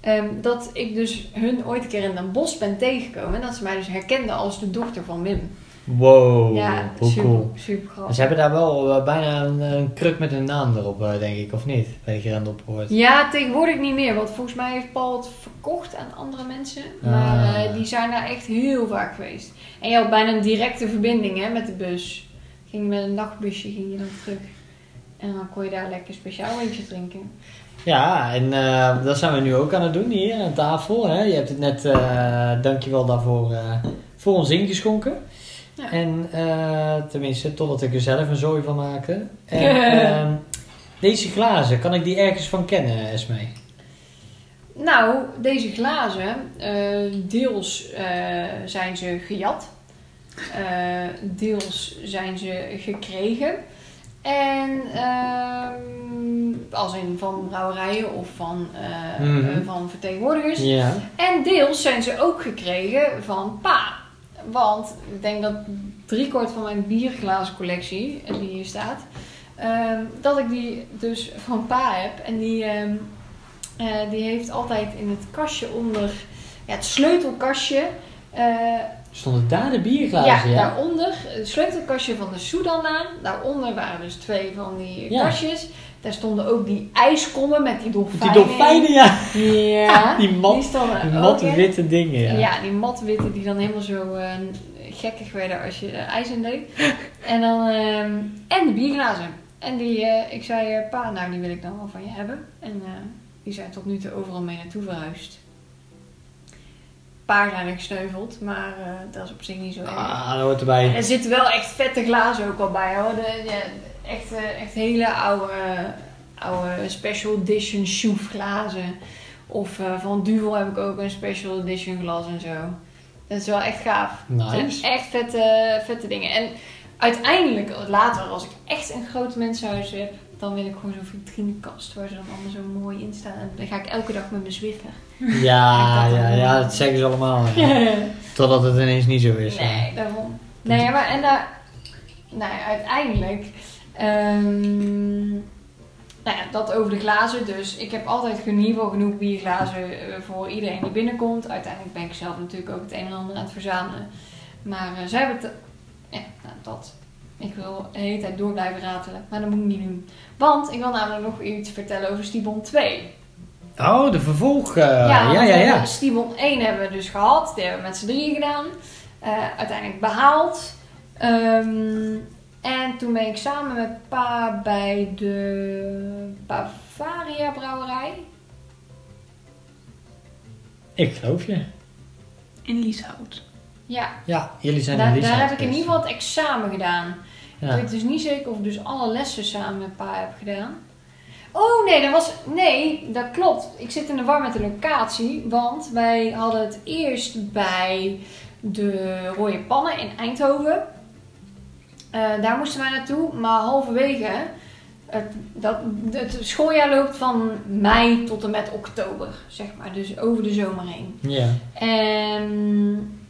ehm, dat ik dus hun ooit een keer in Den Bosch ben tegengekomen. En dat ze mij dus herkenden als de dochter van Wim. Wow, ja, hoe super, cool. super grappig. Ze hebben daar wel bijna een, een kruk met hun naam erop, eh, denk ik, of niet? Bij de Grendelpoort. Ja, tegenwoordig niet meer. Want volgens mij heeft Paul het verkocht aan andere mensen. Ah. Maar eh, die zijn daar echt heel vaak geweest. En je had bijna een directe verbinding hè, met de bus. Ging je met een nachtbusje ging je dan terug. En dan kon je daar lekker speciaal eentje drinken. Ja, en eh, dat zijn we nu ook aan het doen hier aan tafel. Hè? Je hebt het net, eh dankjewel daarvoor, eh, voor ons ingeschonken. Ja. En tenminste, totdat ik er zelf een zooi van maakte. En, ehm, deze glazen, kan ik die ergens van kennen, Esme? Nou, deze glazen, deels zijn ze gejat, deels zijn ze gekregen. En ehm, als in van brouwerijen of van, eh, Mhm. eh, van vertegenwoordigers. En deels zijn ze ook gekregen van pa. Want ik denk dat driekwart van mijn bierglazencollectie, eh, die hier staat, ehm, dat ik die dus van pa heb. En die, ehm, eh, die heeft altijd in het kastje onder, ja, het sleutelkastje. Stonden daar de bierglazen, ja, ja? daaronder, het sleutelkastje van de Soedanlaan. Daaronder waren dus twee van die Ja. kastjes. Daar stonden ook die ijskommen met die dolfijnen. Die dolfijnen, ja. Ja, Die mat- Die witte dingen, ja. Ja. die matwitte die dan helemaal zo eh, gekkig werden als je er ijs in deed. En dan, ehm, en de bierglazen. En die, eh, ik zei, eh, pa, nou die wil ik dan wel van je hebben. En eh, die zijn tot nu toe overal mee naartoe verhuisd. Paar zijn er gesneuveld, maar eh, dat is op zich niet zo erg. Ah, dat hoort erbij. Er zitten wel echt vette glazen ook al bij hoor. De, echt, eh, echt hele oude, oude special edition Schuf glazen. Of eh, van Duvel heb ik ook een special edition glas en zo. Dat is wel echt gaaf. Nice. echt vette, vette dingen. En uiteindelijk, later, als ik echt een groot mensenhuis heb, dan wil ik gewoon zo'n vitrinekast waar ze dan allemaal zo mooi in staan. En dan ga ik elke dag met mijn Zwiffer. Ja, ja, dat ja, dat zeggen ze allemaal. ja. Totdat het ineens niet zo is. Nee, daarom. Nee, maar en daar, nou ja, uiteindelijk, ehm, nou ja, dat over de glazen. Dus ik heb altijd in ieder geval genoeg bierglazen eh, voor iedereen die binnenkomt. Uiteindelijk ben ik zelf natuurlijk ook het een en ander aan het verzamelen. Maar eh, zij hebben het, ja, nou, dat. Ik wil de hele tijd door blijven ratelen, maar dat moet ik niet doen. Want ik wil namelijk nog iets vertellen over Stibon 2. Oh, de vervolg. eh, ja, ja, ja. Stibon 1 hebben we dus gehad. Die hebben we met z'n drieën gedaan. Uiteindelijk behaald. Ehm, en toen ben ik samen met pa bij de Bavaria brouwerij. Ik geloof je. In Lieshout. Ja, Ja, jullie zijn daar, in Lieshout daar heb ik in ieder geval het examen gedaan. Ik weet dus niet zeker of ik dus alle lessen samen met pa heb gedaan. Oh nee, dat was. Nee, dat klopt. Ik zit in de war met de locatie. Want wij hadden het eerst bij de Rode Pannen in Eindhoven. Eh, daar moesten wij naartoe. Maar halverwege. Het, dat, het schooljaar loopt van mei tot en met oktober, zeg maar. Dus over de zomer heen. Ja. En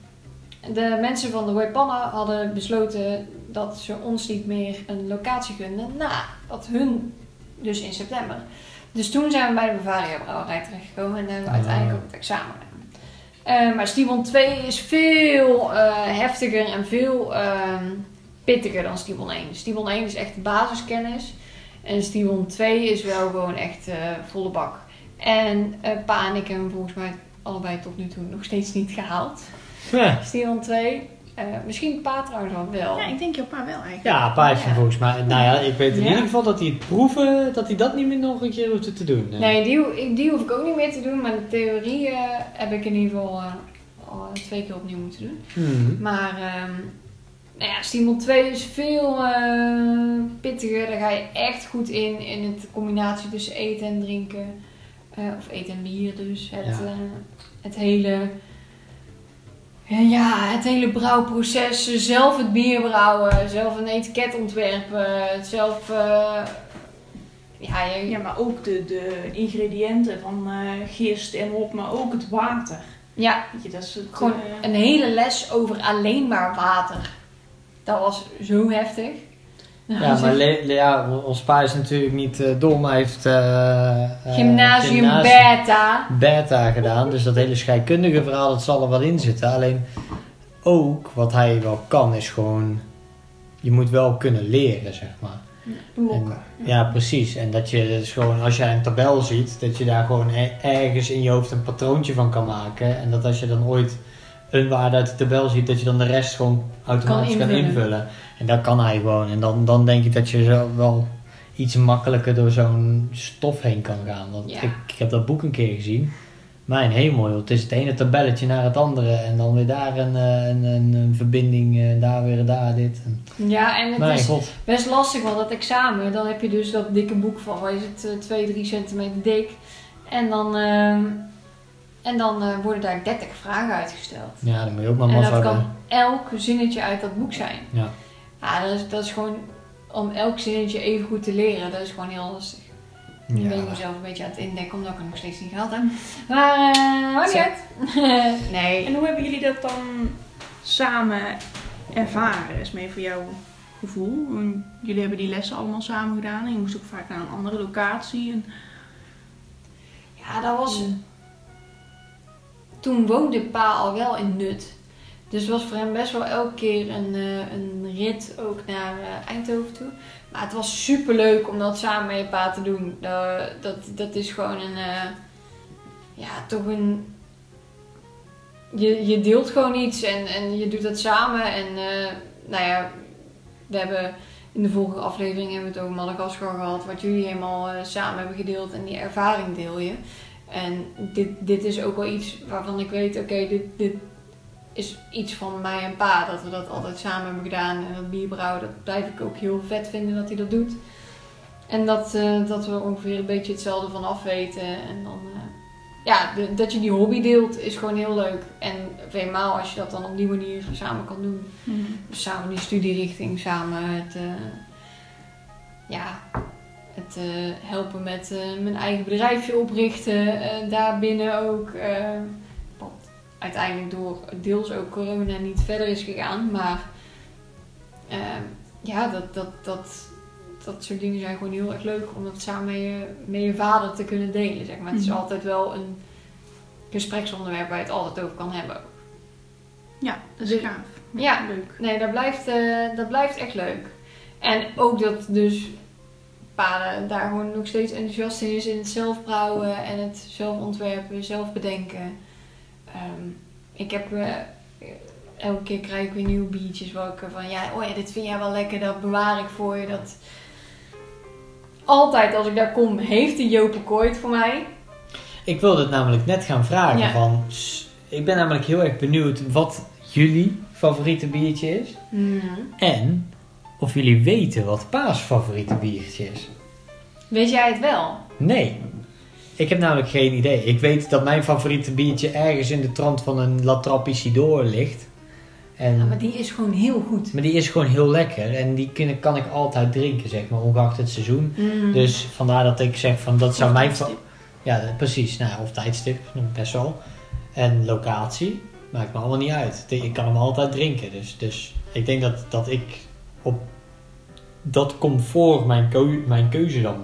de mensen van de Pannen hadden besloten dat ze ons niet meer een locatie gunden nadat hun, dus in september. Dus toen zijn we bij de Bavaria Brouwerij terechtgekomen en hebben we Ah. uiteindelijk ook het examen gedaan. Eh, maar Stibon 2 is veel eh, heftiger en veel ehm, pittiger dan Stibon 1. Stibon 1 is echt de basiskennis en Stibon 2 is wel gewoon echt eh, volle bak. En eh, pa en ik hebben hem volgens mij allebei tot nu toe nog steeds niet gehaald. Ja. Stibon 2. Eh, misschien pa trouwens wel. Ja, ik denk jouw pa wel eigenlijk. Ja, pa heeft hem volgens mij. Nou ja, ik weet in Ja. ieder geval dat hij het proeven, dat hij dat niet meer nog een keer hoeft te doen. Nee, die, die hoef ik ook niet meer te doen. Maar de theorie eh, heb ik in ieder geval eh, al twee keer opnieuw moeten doen. Mhm. Maar ehm nou ja, Stibon 2 is veel eh, pittiger. Daar ga je echt goed in. In het combinatie tussen eten en drinken. Eh, of eten en bier dus. Het, Ja. eh, het hele... Ja, het hele brouwproces. Zelf het bier brouwen. Zelf een etiket ontwerpen. Zelf... eh, ja, je, Ja, maar ook de, de ingrediënten van eh, gist en hop, maar ook het water. ja, Weet je, dat is het, Gewoon een hele les over alleen maar water. Dat was zo heftig. Ja, maar Le- Le- ja, ons pa is natuurlijk niet eh, dom. Hij heeft eh, eh, Gymnasium gymnasium Beta. beta gedaan. Dus dat hele scheikundige verhaal, dat zal er wel in zitten. Alleen ook wat hij wel kan, is gewoon. Je moet wel kunnen leren, zeg maar. Ja, precies. En dat je dus gewoon, als jij een tabel ziet, dat je daar gewoon e- ergens in je hoofd een patroontje van kan maken. En dat als je dan ooit een waarde uit de tabel ziet, dat je dan de rest gewoon automatisch kan invullen. invullen. En dat kan hij gewoon. En dan, dan denk ik dat je zo wel iets makkelijker door zo'n stof heen kan gaan. Want Ja. ik, ik heb dat boek een keer gezien. Mijn hemel, joh. het is het ene tabelletje naar het andere. En dan weer daar een, eh, een, een, een verbinding, eh, daar weer daar dit. Ja, en het mijn is god. best lastig, want dat examen, dan heb je dus dat dikke boek van, wat is het, 2, 3 centimeter dik. En dan, ehm, en dan eh, worden daar 30 vragen uitgesteld. Ja, dan moet je ook maar En dat hebben. kan elk zinnetje uit dat boek zijn. Ja. Ja, dat is, dat is gewoon, om elk zinnetje even goed te leren, dat is gewoon heel lastig. Nu ben ik Ja. mezelf een beetje aan het indekken, omdat ik het nog steeds niet gehaald heb. Maar, eh maakt niet uit. nee. En hoe hebben jullie dat dan samen ervaren? Is mee voor jouw gevoel? Jullie hebben die lessen allemaal samen gedaan en je moest ook vaak naar een andere locatie. En... Ja, dat was... Toen woonde pa al wel in Nut. Dus was voor hem best wel elke keer een, eh, een rit ook naar eh, Eindhoven toe. Maar het was super leuk om dat samen met je pa te doen. Dat, dat, is gewoon een... eh, ja, toch een... Je, je deelt gewoon iets en, en je doet dat samen. En nou ja, we hebben in de vorige aflevering hebben we het over Madagaskar gehad. Wat jullie helemaal samen hebben gedeeld. En die ervaring deel je. En dit, dit is ook wel iets waarvan ik weet, oké, dit, dit is iets van mij en pa. Dat we dat altijd samen hebben gedaan. En dat bierbrouwen, dat blijf ik ook heel vet vinden dat hij dat doet. En dat, eh, dat we ongeveer een beetje hetzelfde van af weten. En dan, eh, ja, de- dat je die hobby deelt is gewoon heel leuk. En eenmaal als je dat dan op die manier samen kan doen. Dus samen die studierichting, samen het, eh, ja, het eh, helpen met eh, mijn eigen bedrijfje oprichten. eh daarbinnen ook. wat uiteindelijk door deels ook corona niet verder is gegaan. Maar eh, ja, dat, dat, dat, dat soort dingen zijn gewoon heel erg leuk om dat samen met je, met je vader te kunnen delen. Zeg maar. Het is Mhm. altijd wel een gespreksonderwerp waar je het altijd over kan hebben. Ja, dat is De- gaaf. Ja. Leuk. Nee, dat blijft, eh, dat blijft echt leuk. En ook dat dus pa daar gewoon nog steeds enthousiast in is in het zelf brouwen en het zelf ontwerpen, zelf bedenken. Ehm, ik heb eh, elke keer krijg ik weer nieuwe biertjes waar ik van ja, oh ja, dit vind jij wel lekker, dat bewaar ik voor je. Dat altijd als ik daar kom, heeft die Jope Kooit voor mij. Ik wilde het namelijk net gaan vragen. Ja. Van, ik ben namelijk heel erg benieuwd wat jullie favoriete biertje is. En of jullie weten wat Pa's favoriete biertje is. Weet jij het wel? Nee. Ik heb namelijk geen idee. Ik weet dat mijn favoriete biertje ergens in de trant van een La Trappe Isidore ligt. En, Ja, maar die is gewoon heel goed. maar die is gewoon heel lekker. En die kun- kan ik altijd drinken, zeg maar, ongeacht het seizoen. Dus vandaar dat ik zeg van dat zou Of mijn... Ja, precies. Nou, of tijdstip, best wel. En locatie, maakt me allemaal niet uit. Ik kan hem altijd drinken. Dus, dus ik denk dat, dat ik op dat comfort mijn, keu- mijn keuze dan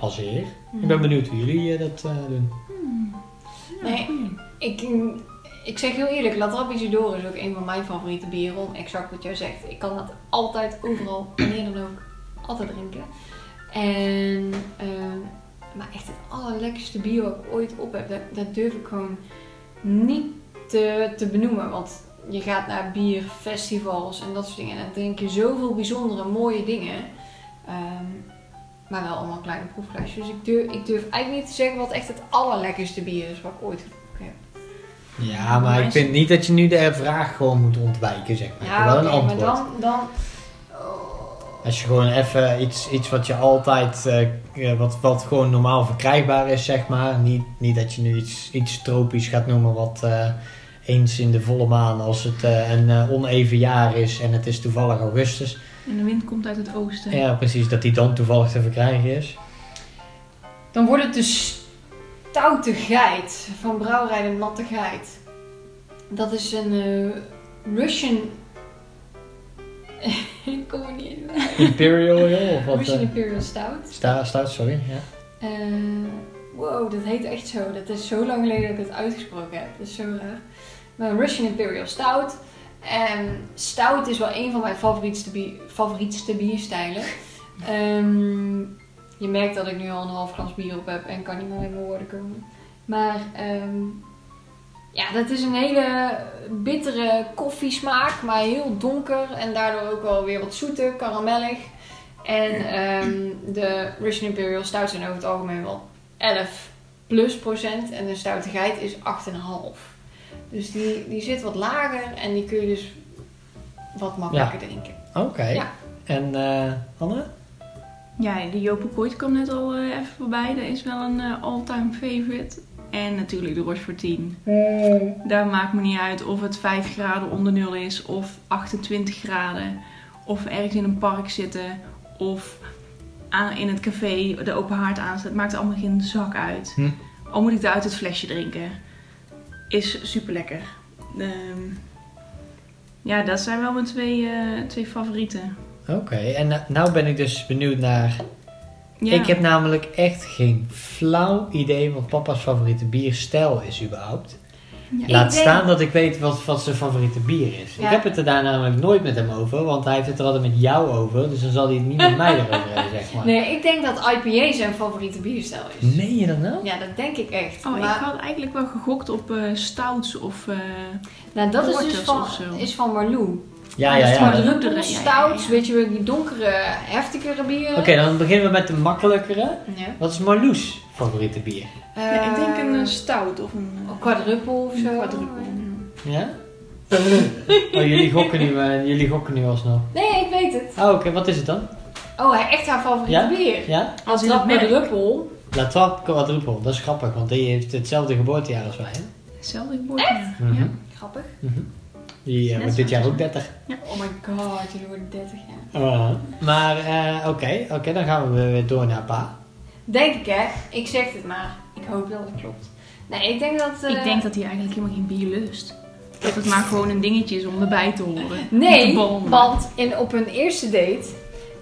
baseer. Ik ben benieuwd hoe jullie eh, dat eh, doen. Hmm. Ja, Nee. goeie. Ik, ik zeg heel eerlijk, La Trappe Isidore is ook een van mijn favoriete bieren. Om exact wat jij zegt. Ik kan dat altijd, overal, wanneer dan ook, altijd drinken. En, ehm, maar echt het allerlekkerste bier wat ik ooit op heb, dat, dat durf ik gewoon niet te, te benoemen. Want je gaat naar bierfestivals en dat soort dingen. En dan drink je zoveel bijzondere, mooie dingen. Ehm, maar wel allemaal kleine proefglaasjes. Dus ik durf, ik durf eigenlijk niet te zeggen wat echt het allerlekkerste bier is wat ik ooit gedronken heb. Ja, maar ik vind niet dat je nu de vraag gewoon moet ontwijken, zeg maar. Wel oké, een antwoord. maar dan... dan Als je gewoon even iets, iets wat je altijd, eh, eh, wat, wat gewoon normaal verkrijgbaar is, zeg maar. Niet, niet dat je nu iets, iets tropisch gaat noemen wat eh, eens in de volle maan, als het eh, een eh, oneven jaar is en het is toevallig augustus. En de wind komt uit het oosten. Ja, precies, dat die dan toevallig te verkrijgen is. Dan wordt het de stoute geit van brouwerij de Natte Geit. Dat is een eh, Russian... Ik kom er niet in. Imperial Ale of wat? Russian Imperial Stout. sta, stout, sorry. Ja. Eh, wow, dat heet echt zo. Dat is zo lang geleden dat ik het uitgesproken heb. Dat is zo raar. Een Russian Imperial Stout. En stout is wel een van mijn favorietste, favorietste bierstijlen. Ehm, je merkt dat ik nu al een half glas bier op heb en kan niet meer in mijn woorden komen. Maar ehm, ja, dat is een hele bittere koffiesmaak, maar heel donker en daardoor ook wel weer wat zoeter, karamellig. En ehm, de Russian Imperial Stout zijn over het algemeen wel 11 plus procent en de stoute geit is 8,5. Dus die, die zit wat lager en die kun je dus wat makkelijker drinken. Oké. Ja. En eh Anne? Ja, de Jope Kooit kwam net al eh, even voorbij. Dat is wel een eh, all-time favorite. En natuurlijk de Rochefort 10. Daar maakt me niet uit of het 5 graden onder nul is of 28 graden. Of ergens in een park zitten of aan, in het café de open haard aanzet. Het maakt allemaal geen zak uit. Hm. Al moet ik het uit het flesje drinken. Is super lekker. ja, dat zijn wel mijn twee, eh, twee favorieten. Oké, en nou ben ik dus benieuwd naar Ja. Ik heb namelijk echt geen flauw idee wat papa's favoriete bierstijl is überhaupt. Ja. Laat Ik denk- staan dat ik weet wat, wat zijn favoriete bier is. Ja. Ik heb het er daar namelijk nooit met hem over, want hij heeft het er altijd met jou over. Dus dan zal hij het niet met mij erover hebben, zeg maar. Nee, ik denk dat IPA zijn favoriete bierstijl is. Meen je dat nou? Ja, dat denk ik echt. Oh, ik maar, had eigenlijk wel gegokt op eh stouts of... eh, nou, dat is dus van, is van Marlou. Ja, ja, is ja. maar Oké, druk. Druppel, ja, ja, ja. stouts, weet je wel, die donkere, heftigere bieren. dan beginnen we met de makkelijkere. Ja. Wat is Marloes favoriete bier? ja, ik denk een Eh, eh, stout of een... eh, Een quadruppel of zo. quadruppel. Ja? oh, jullie gokken nu, eh, jullie gokken nu alsnog. Nee, ik weet het. Oh, oké, wat is het dan? Oh, hij echt haar favoriete Ja? bier. Ja? Als in Trap het merk. quadruppel. La Trappe Quadruple, dat is grappig, want die heeft hetzelfde geboortejaar als wij. Hè? Hetzelfde geboortejaar. Mhm. Ja. Grappig. Mhm. Die eh, Net wordt dit jaar ook 30. Oh my god, jullie worden 30 jaar. Maar, eh, oké, oké, dan gaan we weer door naar pa. Denk ik hè. Ik zeg het maar. Ik hoop dat het klopt. Nee, ik denk dat... eh, Ik denk dat hij eigenlijk helemaal geen bier lust. Dat het maar gewoon een dingetje is om erbij te horen. Nee, Te want in, op hun eerste date...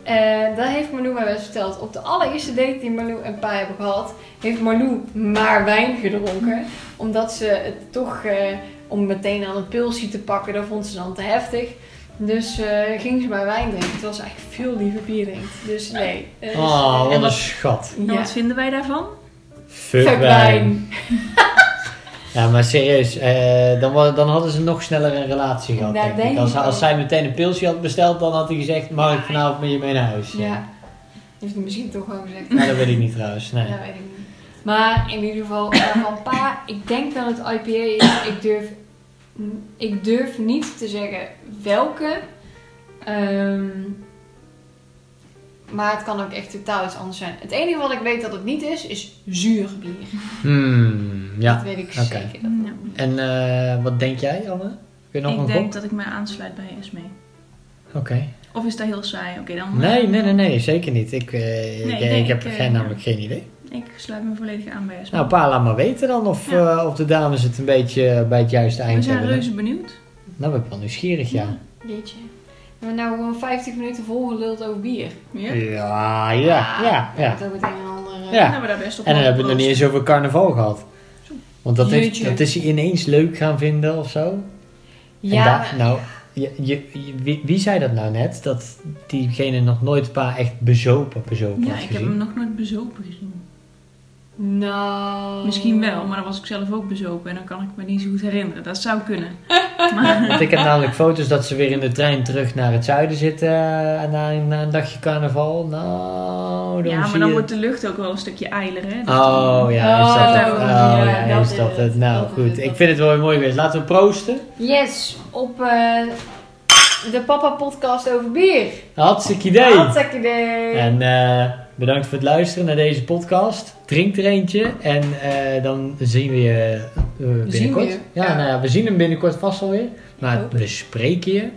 eh dat heeft Marlou mij wel eens verteld. Op de allereerste date die Marlou en Pa hebben gehad... heeft Marlou maar wijn gedronken. Omdat ze het toch... eh, om meteen aan een pilsje te pakken... dat vond ze dan te heftig. Dus eh, ging ze maar wijn drinken. Terwijl ze eigenlijk veel liever bier drinkt. Dus nee. dus, Oh, wat en een schat. En ja. wat vinden wij daarvan? Fuck, wijn. Ja, maar serieus, eh, dan, dan hadden ze nog sneller een relatie gehad, Dat denk ik. denk Als, ik als zij meteen een pilsje had besteld, dan had hij gezegd, mag ik vanavond met je mee naar huis? Ja. Heeft hij misschien toch wel gezegd. Nou, dat weet ik niet trouwens, nee. Ja, weet ik niet. Maar in ieder geval, eh, van pa, ik denk dat het IPA is. Ik durf, ik durf niet te zeggen welke. Ehm, maar het kan ook echt totaal iets anders zijn. Het enige wat ik weet dat het niet is, is zuur bier. Hmm, Dat ja. weet ik zeker. Dat Ja. En eh, wat denk jij, Anne? Kun je nog Ik een denk gok? dat ik mij aansluit bij Esme. Oké. Of is dat heel saai? Oké, dan... Nee, nee, nee, nee, zeker niet. Ik, eh, ik, nee, ik heb ik, eh, geen, namelijk geen idee. Ik sluit me volledig aan bij Esme. Nou, pa, laat maar weten dan of, Ja. eh, of de dames het een beetje bij het juiste We eind zijn hebben. reuze benieuwd. Nou, ben ik wel nieuwsgierig, ja. Jeetje. We hebben nou gewoon 50 minuten volgeluld over bier. Ja. Ja, ja, ja, ja. Dat ook het een en ander. Ja. Nou, we daar best op En dan hebben we het nog niet eens over carnaval gehad. Want dat, heeft, dat is hij ineens leuk gaan vinden of zo. Ja, nou, je, je, je- wie, wie zei dat nou net? Dat diegene nog nooit pa echt bezopen, bezopen Ja, had ik heb hem nog nooit bezopen gezien. Nou. Misschien wel, maar dan was ik zelf ook bezopen en dan kan ik me niet zo goed herinneren. Dat zou kunnen. Maar, Want ik heb namelijk foto's dat ze weer in de trein terug naar het zuiden zitten eh, na, een- na een dagje carnaval. Nou, dan ja, zie maar dan je... wordt de lucht ook wel een stukje eiler, hè? Dus Oh dan- ja, is dat Oh, het? Oh ja, ja, dat is dat het. Nou Dat goed, het, ik vind het wel mooi geweest. Laten we proosten. Yes, op eh, de Papa Podcast over bier. Hartstikke idee. Hartstikke idee. En eh, bedankt voor het luisteren naar deze podcast. Drink er eentje en eh, dan zien we je eh, binnenkort. je, Ja, ja. Nou ja, we zien hem binnenkort vast alweer. Maar we spreken je.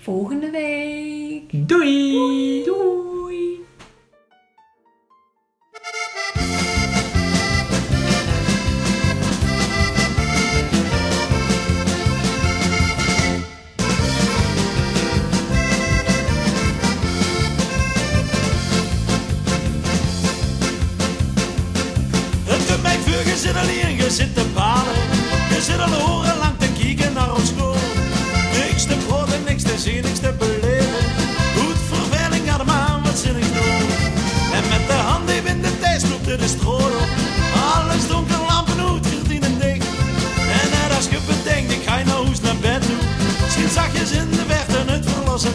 Volgende week. Doei! Doei! Je zit te balen. Je zit al horen lang te kijken naar ons school. Niks te proten, niks te zien, niks te beleven. Goed verveling aan de wat zinnig doen. En met de hand even in de tijd stopt de stroom op. Alles donker, lampen uit, gordijnen dicht. En net als je bedenkt, ik ga je nou eens naar bed toe. Misschien zachtjes in de verte het verlossen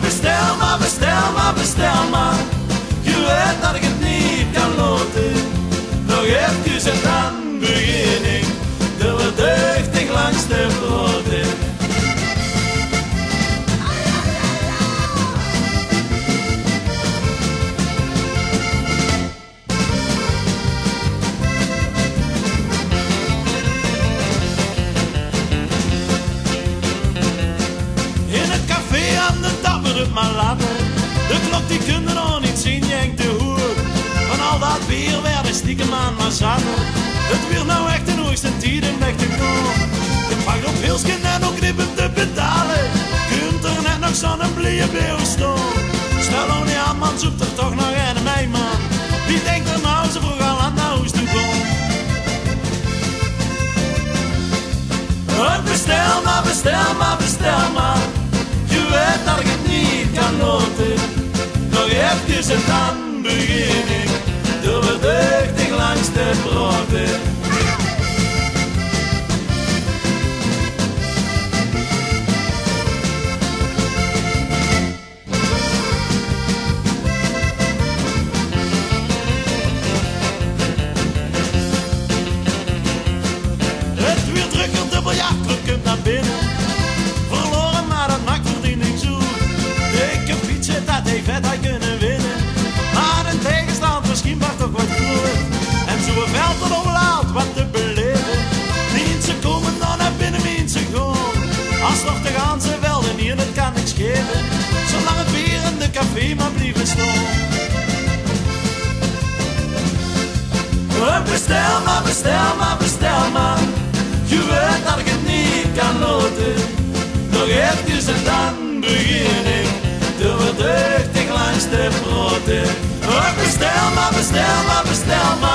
bestel maar, bestel maar, bestel maar. Dat ik het niet kan loten. Nog even en dan begin ik. De verdeugdig langs de broden. In het café aan de dapper maar laten. De klok die kunde nog niet Dat bier werden stiekem aan. Het weer nou echt een hoogste tijd in weg te komen. Je pakt op Hilsken en ook knippen te betalen. Kunt er net nog zo'n blije beeuw staan. Stel nou aan, man, zoekt er toch nog een mij, man. Wie denkt er nou zo vroeg al aan naar huis toe komen? Oh, Bestel maar, bestel maar, bestel maar. Je weet dat ik het niet kan loten. Nog even en dan begin ik. De. Het weer drukker, de biljartclub komt naar binnen. De hier, dat kan niks geven. Zolang het bier café maar blijven staan. Bestel maar, bestel maar, bestel maar. Je weet dat ik het niet kan laten. Nog even en dan begin ik te verduchtig langs. Oh, bestel maar, bestel maar, bestel maar.